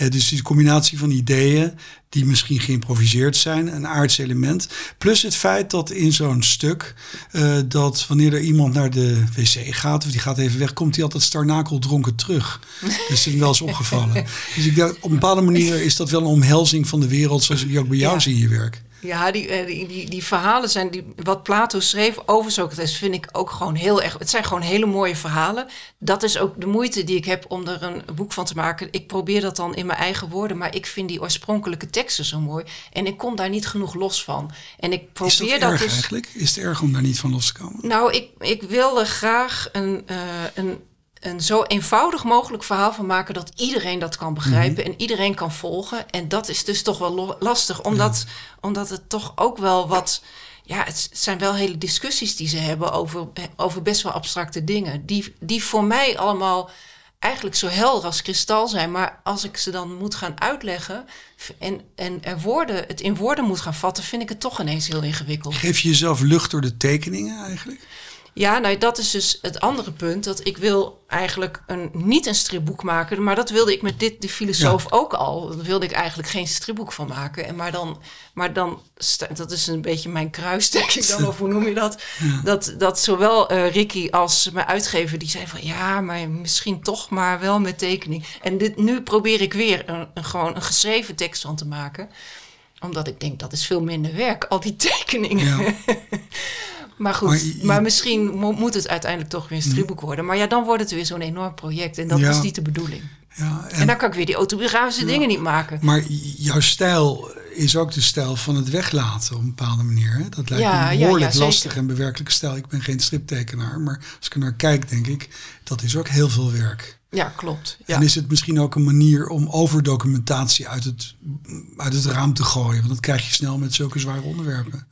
Uh, dus die combinatie van ideeën die misschien geïmproviseerd zijn, een aards element. Plus het feit dat in zo'n stuk, uh, dat wanneer er iemand naar de wc gaat, of die gaat even weg, komt hij altijd starnakel dronken terug. Dat is hem wel eens opgevallen. Dus ik dacht, op een bepaalde manier is dat wel een omhelzing van de wereld, zoals ik die ook bij jou ja. zie in je werk. Ja, die, die, die, die, verhalen zijn, die, wat Plato schreef over Socrates, vind ik ook gewoon heel erg. Het zijn gewoon hele mooie verhalen. Dat is ook de moeite die ik heb om er een boek van te maken. Ik probeer dat dan in mijn eigen woorden, maar ik vind die oorspronkelijke teksten zo mooi. En ik kom daar niet genoeg los van. En ik probeer is dat, dat erg dus. eigenlijk? Is het erg om daar niet van los te komen? Nou, ik, ik wilde graag een, uh, een een zo eenvoudig mogelijk verhaal van maken dat iedereen dat kan begrijpen mm -hmm. en iedereen kan volgen. En dat is dus toch wel lastig, omdat, ja. omdat het toch ook wel wat. ja, het zijn wel hele discussies die ze hebben over, over best wel abstracte dingen. Die, die voor mij allemaal eigenlijk zo helder als kristal zijn. Maar als ik ze dan moet gaan uitleggen en, en er woorden, het in woorden moet gaan vatten, vind ik het toch ineens heel ingewikkeld. Geef je jezelf lucht door de tekeningen eigenlijk? Ja, nou dat is dus het andere punt. Dat ik wil eigenlijk een, niet een stripboek maken. Maar dat wilde ik met dit, de filosoof, ook al. Daar wilde ik eigenlijk geen stripboek van maken. En maar dan, maar dan dat is een beetje mijn kruis, denk ik dan. Of hoe noem je dat? Dat, dat zowel uh, Ricky als mijn uitgever, die zei van... Ja, maar misschien toch maar wel met tekening. En dit, nu probeer ik weer een, een gewoon een geschreven tekst van te maken omdat ik denk dat is veel minder werk, al die tekeningen. Ja. Maar goed, maar, misschien moet het uiteindelijk toch weer een stripboek worden. Maar ja, dan wordt het weer zo'n enorm project. En dat is niet de bedoeling. Ja, en, dan kan ik weer die autobiografische dingen niet maken. Maar jouw stijl is ook de stijl van het weglaten op een bepaalde manier. Hè? Dat lijkt me behoorlijk lastig en bewerkelijke stijl. Ik ben geen striptekenaar, maar als ik er naar kijk, denk ik, dat is ook heel veel werk. Ja, klopt. Ja. En is het misschien ook een manier om overdocumentatie uit het, uit het raam te gooien? Want dat krijg je snel met zulke zware onderwerpen.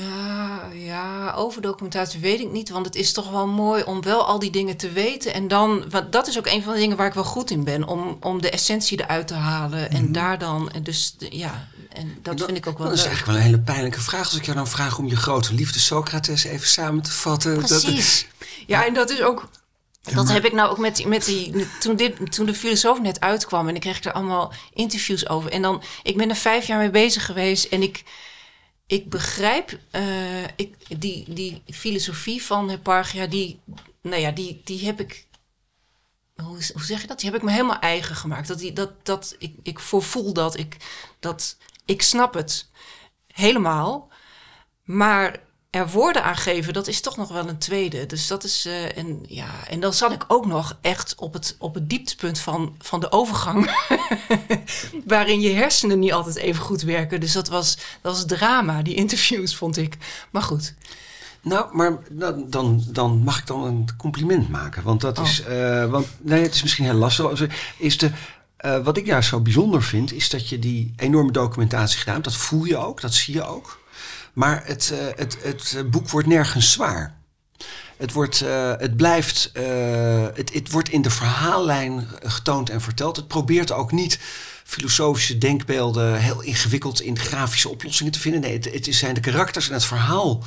Ja, ja, over documentatie weet ik niet. Want het is toch wel mooi om wel al die dingen te weten. En dan, want dat is ook een van de dingen waar ik wel goed in ben. Om, om de essentie eruit te halen. En mhm. daar dan, en dus ja, en dat, vind ik ook wel Dat is eigenlijk wel een hele pijnlijke vraag. Als ik jou dan vraag om je grote liefde Socrates even samen te vatten. Precies. Dat, ja, en dat is ook dat heb ik nou ook met die, met die toen, dit, toen de filosoof net uitkwam en ik kreeg er allemaal interviews over. En dan, ik ben er vijf jaar mee bezig geweest en ik, ik begrijp uh, ik, die, die filosofie van Hipparchia, die, nou ja, die, die heb ik. Hoe, hoe zeg je dat? Die heb ik me helemaal eigen gemaakt. Dat, die, dat, dat ik, ik voorvoel dat ik, dat ik snap het helemaal. Maar er woorden aan geven, dat is toch nog wel een tweede. Dus dat is. Uh, en, ja, en dan zat ik ook nog echt op het, op het dieptepunt van, van de overgang. waarin je hersenen niet altijd even goed werken. Dus dat was, dat was drama, die interviews, vond ik. Maar goed. Nou, maar dan, dan, dan mag ik dan een compliment maken. Want dat is. Uh, want nee, het is misschien heel lastig. Is de. Uh, wat ik juist zo bijzonder vind, is dat je die enorme documentatie gedaan hebt. Dat voel je ook, dat zie je ook. Maar het, uh, het, het boek wordt nergens zwaar. Het, wordt, uh, het blijft, uh, het, het wordt in de verhaallijn getoond en verteld. Het probeert ook niet filosofische denkbeelden heel ingewikkeld in grafische oplossingen te vinden. Nee, het, het zijn de karakters en het verhaal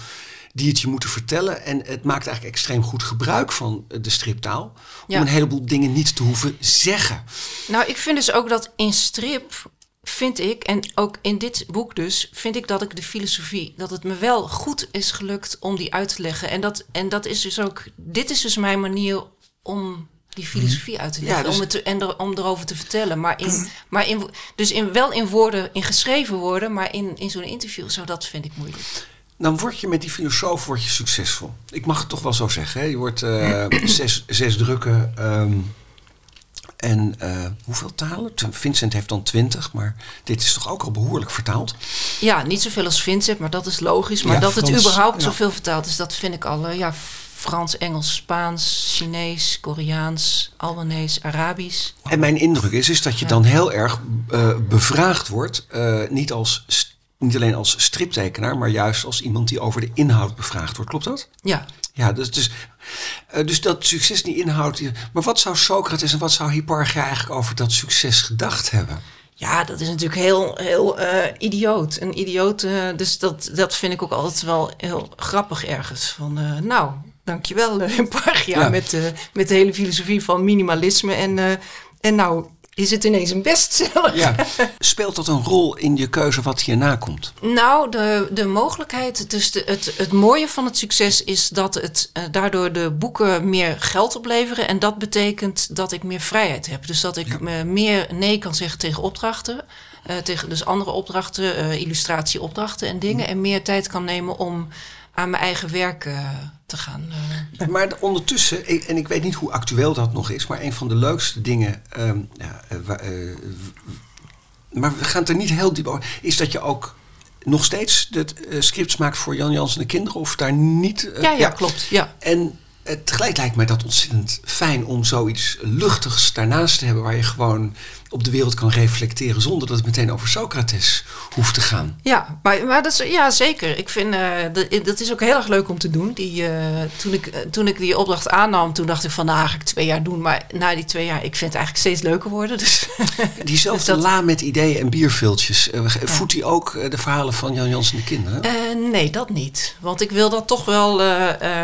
die het je moeten vertellen. En het maakt eigenlijk extreem goed gebruik van de striptaal. Om een heleboel dingen niet te hoeven zeggen. Nou, ik vind dus ook dat in strip vind ik, en ook in dit boek dus, vind ik dat ik de filosofie, dat het me wel goed is gelukt om die uit te leggen. En dat, en dat is dus ook, dit is dus mijn manier om die mhm. filosofie uit te leggen. Dus om het en er, om erover te vertellen. Maar, in, maar in, dus in, wel in woorden, in geschreven woorden, maar in, in zo'n interview, zo dat vind ik moeilijk. Dan word je met die filosoof word je succesvol. Ik mag het toch wel zo zeggen. Hè? Je wordt uh, zes, zes drukken. Um, en uh, hoeveel talen? Vincent heeft dan twintig, maar dit is toch ook al behoorlijk vertaald? Ja, niet zoveel als Vincent, maar dat is logisch. Maar dat het überhaupt zoveel vertaald is, dat vind ik al. Uh, ja, Frans, Engels, Spaans, Chinees, Koreaans, Albanees, Arabisch. En mijn indruk is, is dat je dan heel erg uh, bevraagd wordt. niet, als, niet alleen als striptekenaar, maar juist als iemand die over de inhoud bevraagd wordt. Klopt dat? Ja. Ja, dus, dus, uh, dus dat succes niet inhoudt. Maar wat zou Socrates en wat zou Hipparchia eigenlijk over dat succes gedacht hebben? Ja, dat is natuurlijk heel, heel uh, idioot. Een idioot, uh, dus dat, dat vind ik ook altijd wel heel grappig ergens. Van, uh, nou, dankjewel Hipparchia ja. met, met de hele filosofie van minimalisme. En, en nou, is het ineens een bestseller. Ja. Speelt dat een rol in je keuze wat hierna komt? Nou, de, de mogelijkheid, dus de, het, het mooie van het succes is dat het uh, daardoor de boeken meer geld opleveren. En dat betekent dat ik meer vrijheid heb. Dus dat ik ja. meer nee kan zeggen tegen opdrachten. Uh, tegen dus andere opdrachten, uh, illustratieopdrachten en dingen. En meer tijd kan nemen om aan mijn eigen werk uh, te gaan. Uh. Maar ondertussen, en ik weet niet hoe actueel dat nog is, maar een van de leukste dingen. Um, ja, uh, maar we gaan het er niet heel diep over. Is dat je ook nog steeds de scripts maakt voor Jan Jans en de kinderen, of daar niet. ja, ja, klopt. Ja. En eh, tegelijk lijkt mij dat ontzettend fijn om zoiets luchtigs daarnaast te hebben... waar je gewoon op de wereld kan reflecteren zonder dat het meteen over Socrates hoeft te gaan. Ja, maar, maar dat is, ja, zeker. Ik vind uh, dat, dat is ook heel erg leuk om te doen. Die, uh, toen, ik, toen ik die opdracht aannam, toen dacht ik van nou ga ik twee jaar doen. Maar na die twee jaar, ik vind het eigenlijk steeds leuker worden. Dus Diezelfde dus dat... la met ideeën en bierviltjes, voedt die ook de verhalen van Jan Jans en de kinderen? nee, dat niet. Want ik wil dat toch wel,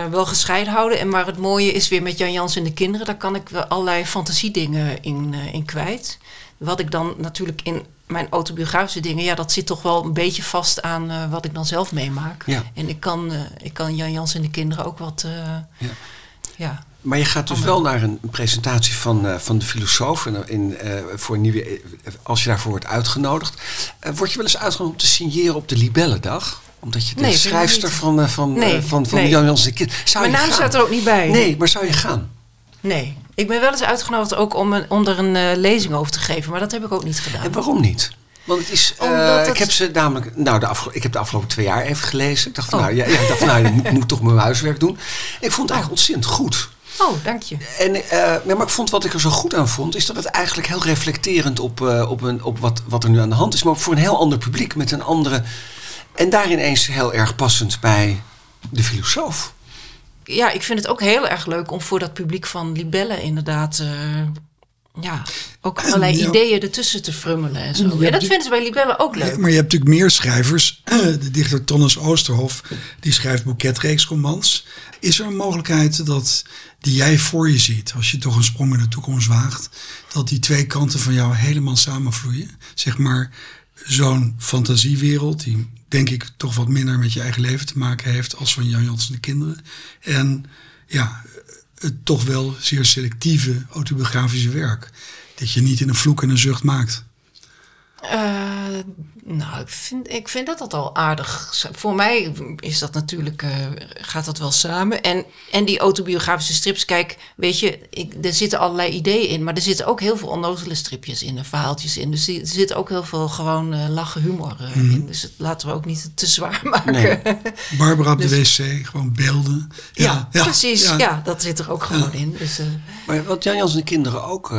wel gescheiden houden. En maar het mooie is weer met Jan Jans en de kinderen, daar kan ik wel allerlei fantasiedingen in, in kwijt. Wat ik dan natuurlijk in mijn autobiografische dingen, ja, dat zit toch wel een beetje vast aan uh, wat ik dan zelf meemaak. Ja. En ik kan, uh, ik kan Jan Jans en de kinderen ook wat. Uh, ja. ja. Maar je gaat dus wel naar een presentatie van, van de filosoof in, in, voor nieuwe, als je daarvoor wordt uitgenodigd. word je wel eens uitgenodigd om te signeren op de Libellendag? Omdat je de nee, schrijfster van, van, nee, van, van nee. Jan Jans en de kinderen. Mijn naam staat er ook niet bij. Nee, maar zou je gaan? Nee. Ik ben wel eens uitgenodigd ook om, een, om er een uh, lezing over te geven, maar dat heb ik ook niet gedaan. En waarom niet? Want het is, uh, het... ik heb ze namelijk, nou, de afge- ik heb de afgelopen twee jaar even gelezen. Ik dacht van, oh. nou, ja, ik dacht nou, ik moet, toch mijn huiswerk doen. Ik vond het eigenlijk ontzettend goed. Oh, dank je. En, uh, maar ik vond wat ik er zo goed aan vond, is dat het eigenlijk heel reflecterend op, uh, op, een, op wat, wat er nu aan de hand is, maar ook voor een heel ander publiek met een andere. En daarin eens heel erg passend bij de filosoof ja, ik vind het ook heel erg leuk om voor dat publiek van Libelle inderdaad. Uh, ja, ook allerlei ja. ideeën ertussen te frummelen en zo. En dat vinden ze bij Libelle ook leuk. Maar je hebt natuurlijk meer schrijvers. De dichter Tonnes Oosterhof, die schrijft boeketreeksromans. Is er een mogelijkheid dat die jij voor je ziet, als je toch een sprong in de toekomst waagt, dat die twee kanten van jou helemaal samenvloeien? Zeg maar zo'n fantasiewereld, die denk ik toch wat minder met je eigen leven te maken heeft als van Jan Jans en de kinderen. En ja, het toch wel zeer selectieve autobiografische werk. Dat je niet in een vloek en een zucht maakt. Uh, nou, ik vind, ik vind dat dat al aardig. Voor mij is dat natuurlijk, uh, gaat dat wel samen. En, en die autobiografische strips, kijk, weet je, ik, er zitten allerlei ideeën in. Maar er zitten ook heel veel onnozele stripjes in en verhaaltjes in. Dus er zit ook heel veel gewoon uh, lachen humor mm -hmm. in. Dus het laten we ook niet te zwaar maken. Nee. Barbara op dus, de wc, gewoon beelden. Ja, ja, ja precies. Ja. ja. dat zit er ook gewoon in. Dus, maar wat en de kinderen ook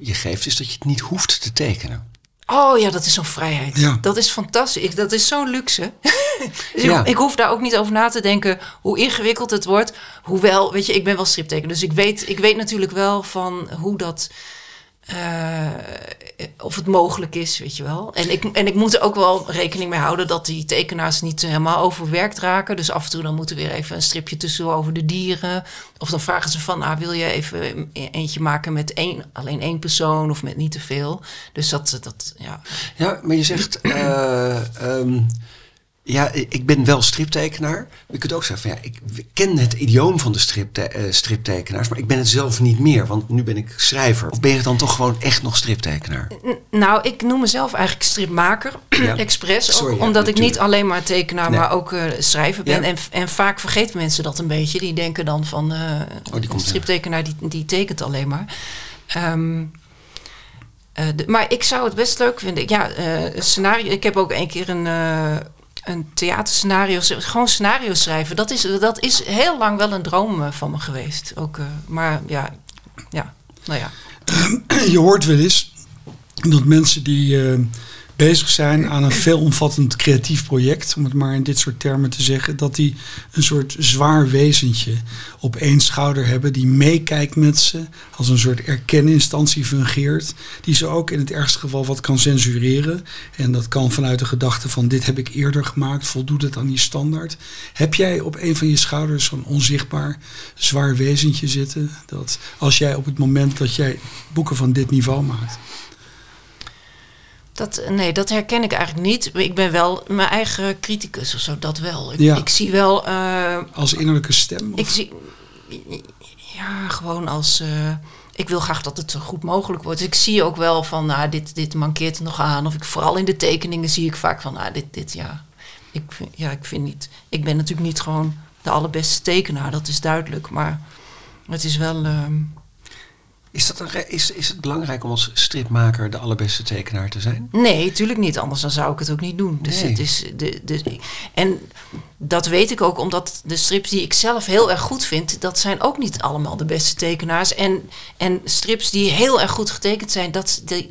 je geeft, is dat je het niet hoeft te tekenen. Oh ja, dat is zo'n vrijheid. Ja. Dat is fantastisch. Ik, dat is zo'n luxe. dus ja. ik, ik, hoef daar ook niet over na te denken hoe ingewikkeld het wordt. Hoewel, weet je, ik ben wel striptekenaar. Dus ik weet, ik weet natuurlijk wel van hoe dat... Uh, of het mogelijk is, weet je wel. En ik, en ik moet er ook wel rekening mee houden... dat die tekenaars niet helemaal overwerkt raken. Dus af en toe dan moet er weer even een stripje tussen over de dieren. Of dan vragen ze van, ah, wil je even eentje maken met één, alleen één persoon... of met niet te veel. Dus dat, dat ja. Ja, maar je zegt... Uh, um ja, ik ben wel striptekenaar. Je kunt ook zeggen van ja, ik ken het idioom van de stripte uh, striptekenaars, maar ik ben het zelf niet meer, want nu ben ik schrijver. Of ben je dan toch gewoon echt nog striptekenaar? Nou, ik noem mezelf eigenlijk stripmaker, ja. expres. Sorry, ook, ja, omdat natuurlijk. ik niet alleen maar tekenaar, nee. maar ook uh, schrijver ben. Ja. En, en vaak vergeten mensen dat een beetje. Die denken dan van uh, oh, die striptekenaar die, die tekent alleen maar. Um, de, maar ik zou het best leuk vinden. Ja, scenario. Ik heb ook een keer een een theaterscenario, gewoon scenario schrijven, dat is, dat is heel lang wel een droom van me geweest. Ook, uh, maar ja, ja, nou ja. Je hoort wel eens dat mensen die uh, bezig zijn aan een veelomvattend creatief project, om het maar in dit soort termen te zeggen, dat die een soort zwaar wezentje op één schouder hebben, die meekijkt met ze, als een soort erkeninstantie fungeert, die ze ook in het ergste geval wat kan censureren. En dat kan vanuit de gedachte van dit heb ik eerder gemaakt, voldoet het aan die standaard. Heb jij op een van je schouders zo'n onzichtbaar zwaar wezentje zitten, dat als jij op het moment dat jij boeken van dit niveau maakt, dat, nee, dat herken ik eigenlijk niet. Ik ben wel mijn eigen criticus of zo, dat wel. Ik, ja. ik zie wel... Uh, als innerlijke stem? Of? Ik zie... Ja, gewoon als... Uh, ik wil graag dat het zo goed mogelijk wordt. Dus ik zie ook wel van, nou, dit, dit mankeert er nog aan. Of ik, vooral in de tekeningen zie ik vaak van, nou, dit, dit, ja. Ik, ja, ik vind niet... Ik ben natuurlijk niet gewoon de allerbeste tekenaar, dat is duidelijk. Maar het is wel... Uh, Is, dat een is, is het belangrijk om als stripmaker de allerbeste tekenaar te zijn? Nee, tuurlijk niet. Anders dan zou ik het ook niet doen. Dus Nee. het is de, de, en dat weet ik ook omdat de strips die ik zelf heel erg goed vind, dat zijn ook niet allemaal de beste tekenaars. En, en strips die heel erg goed getekend zijn, dat, die,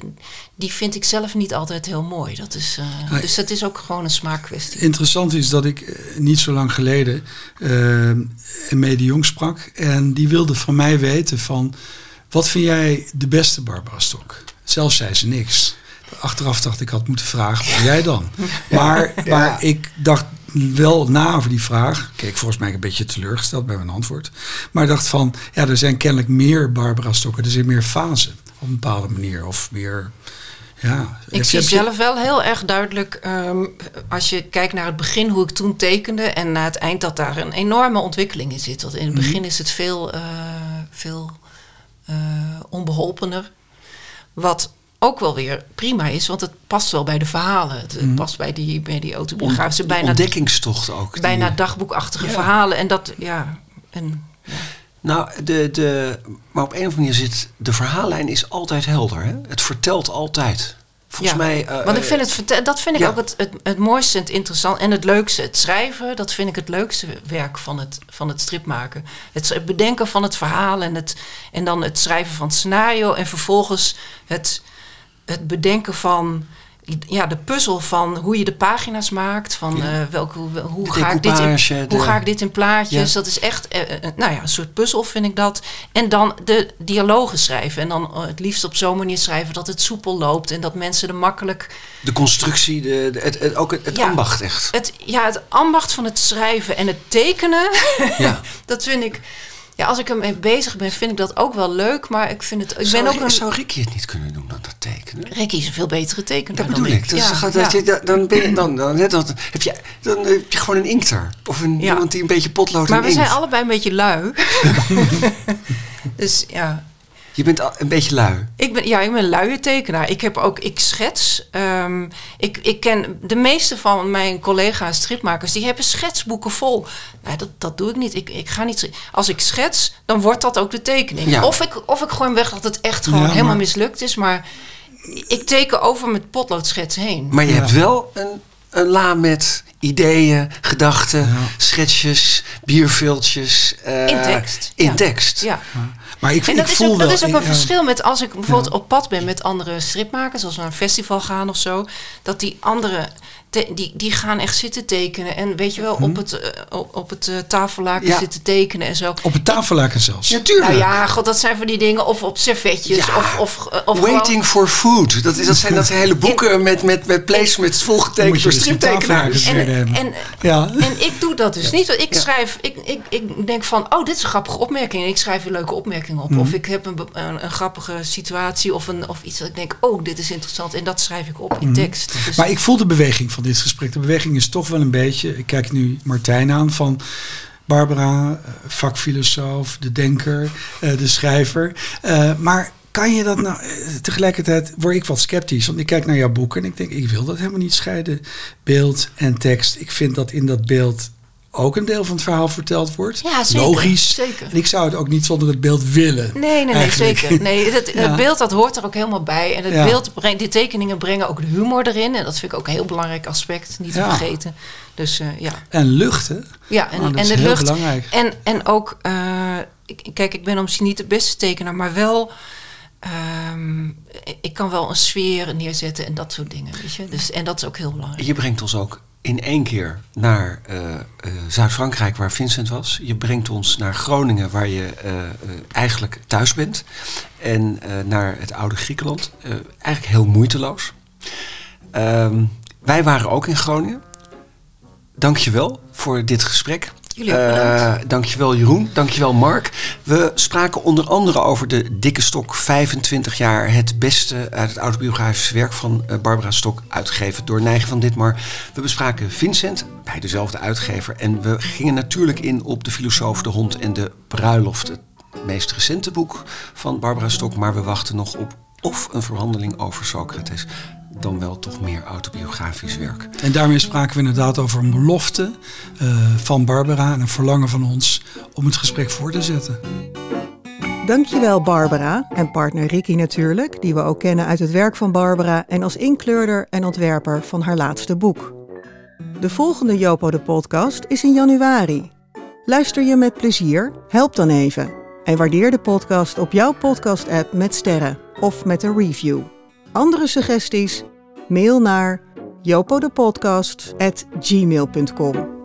die vind ik zelf niet altijd heel mooi. Dat is, eh, Nee. Dus dat is ook gewoon een smaakkwestie. Interessant is dat ik eh, niet zo lang geleden eh een Mede Jong sprak. En die wilde van mij weten van... Wat vind jij de beste Barbara Stok? Zelf zei ze niks. Achteraf dacht ik, had moeten vragen, wat jij dan? Maar, maar ik dacht wel na over die vraag. Keek volgens mij een beetje teleurgesteld bij mijn antwoord. Maar dacht van, ja, er zijn kennelijk meer Barbara Stokken. Er zijn meer fasen op een bepaalde manier. Of meer, ja. Ik zie zelf wel heel erg duidelijk, ehm, als je kijkt naar het begin, hoe ik toen tekende, en naar het eind, dat daar een enorme ontwikkeling in zit. Want in het begin is het veel, eh, veel onbeholpener. Wat ook wel weer prima is, want het past wel bij de verhalen. Het het past bij die, bij die autobiografische, bijna, ontdekkingstocht ook. die- bijna dagboekachtige Ja. verhalen. En dat, ja. En, Nou, de, de, maar op een of andere manier zit de verhaallijn is altijd helder. Hè? Het vertelt altijd. Volgens ja. mij. eh, Want ik vind het, dat vind ik ja. ook het, het, het mooiste en het interessant en het leukste. Het schrijven, dat vind ik het leukste werk van het, van het stripmaken. Het bedenken van het verhaal en, het, en dan het schrijven van het scenario. En vervolgens het, het bedenken van ja, de puzzel van hoe je de pagina's maakt. Van Ja. eh, welke, hoe, De ga ik dit in, hoe ga ik dit in plaatjes? Ja. Dat is echt eh, eh, nou ja, een soort puzzel vind ik dat. En dan de dialogen schrijven. En dan het liefst op zo'n manier schrijven dat het soepel loopt. En dat mensen er makkelijk... De constructie, de, de- het, het, ook het, het Ja. ambacht echt. Het, ja, het ambacht van het schrijven en het tekenen. Ja. dat vind ik... Ja, als ik ermee bezig ben, vind ik dat ook wel leuk. Maar ik vind het... Ik zou, ben ook een... zou Ricky het niet kunnen doen dan dat tekenen? Ricky is een veel betere tekenaar Dat dan bedoel ik. Ja, dat- ja. dat je- dan, ben je, dan, dan, dan, heb je, dan heb je gewoon een inkter. Of een, Ja. iemand die een beetje potlood Maar we inkt. zijn allebei een beetje lui. dus ja, Je bent al- een beetje lui. Ik ben, ja, ik ben een luie tekenaar. Ik heb ook, ik schets. Ehm, ik, ik ken de meeste van mijn collega's stripmakers, die hebben schetsboeken vol. Nou, dat, dat doe ik niet. Ik, ik ga niet. Als ik schets, dan wordt dat ook de tekening. Ja. Of, ik, of ik gooi hem weg dat het echt gewoon Ja, helemaal maar- mislukt is. Maar ik teken over met potloodschets heen. Maar je Ja. hebt wel een, een la met ideeën, gedachten, schetsjes, bierviltjes. eh, In tekst, In ja. tekst. Ja. Maar ik, En ik dat is, voel ook, dat wel- is ook een verschil met als ik bijvoorbeeld op pad ben met andere stripmakers, als we naar een festival gaan of zo, dat die andere, te- die, die gaan echt zitten tekenen. En weet je wel, op het, eh, op, op het eh, tafellaken Ja. zitten tekenen en zo. Op het tafellaken zelfs. Natuurlijk. Nou ja, god, dat zijn van die dingen. Of op servetjes. Ja. Of, of, eh, of Waiting for food. Dat, is, dat zijn dat hele boeken met, met, met placements volgetekend door dus striptekenaars. en, en, Ja. en ik doe dat dus niet. Want ik Ja. schrijf, ik, ik, ik denk van, oh, dit is een grappige opmerking. En ik schrijf een leuke opmerking Mhm. op. Of ik heb een, een, een grappige situatie of, een, of iets dat ik denk, oh, dit is interessant. En dat schrijf ik op in tekst. Dus, Mhm. Maar ik voel de beweging van dit gesprek. De beweging is toch wel een beetje. Ik kijk nu Martijn aan van. Barbara, eh, vakfilosoof, de denker, eh, de schrijver. Eh, maar kan je dat nou... Tegelijkertijd word ik wat sceptisch. Want ik kijk naar jouw boek en ik denk... ik wil dat helemaal niet scheiden. Beeld en tekst. Ik vind dat in dat beeld ook een deel van het verhaal verteld wordt. Ja, zeker, Logisch. zeker. En ik zou het ook niet zonder het beeld willen. Nee, nee, nee, zeker. Nee, het, Ja. het beeld dat hoort er ook helemaal bij. En het Ja. beeld brengt, die tekeningen brengen ook de humor erin. En dat vind ik ook een heel belangrijk aspect, niet te vergeten. Dus eh, ja. En lucht, hè? Ja, en, Oh, dat en is de heel lucht. belangrijk. En, en ook, eh, kijk, ik ben misschien niet de beste tekenaar, maar wel. Ehm, ik kan wel een sfeer neerzetten en dat soort dingen, weet je. Dus, en dat is ook heel belangrijk. Je brengt ons ook in één keer naar eh, eh, Zuid-Frankrijk, waar Vincent was. Je brengt ons naar Groningen, waar je eh, eigenlijk thuis bent. En naar het oude Griekenland. Eigenlijk heel moeiteloos. Ehm, wij waren ook in Groningen. Dank je wel voor dit gesprek. Jullie. Eh, dankjewel Jeroen, dankjewel Mark. We spraken onder andere over de Dikke Stok 25 jaar. Het beste uit het autobiografische werk van eh, Barbara Stok, uitgegeven door Nijgen van Ditmar. We bespraken Vincent bij dezelfde uitgever. En we gingen natuurlijk in op de filosoof, de hond en de bruiloft. Het meest recente boek van Barbara Stok. Maar we wachten nog op of een verhandeling over Socrates. Dan wel toch meer autobiografisch werk. En daarmee spraken we inderdaad over een belofte eh, van Barbara en een verlangen van ons om het gesprek voor te zetten. Dankjewel Barbara en partner Ricky natuurlijk, die we ook kennen uit het werk van Barbara en als inkleurder en ontwerper van haar laatste boek. De volgende Jopo de podcast is in januari. Luister je met plezier? Help dan even. En waardeer de podcast op jouw podcast-app met sterren of met een review. Andere suggesties? Mail naar jopodepodcast.gmail.com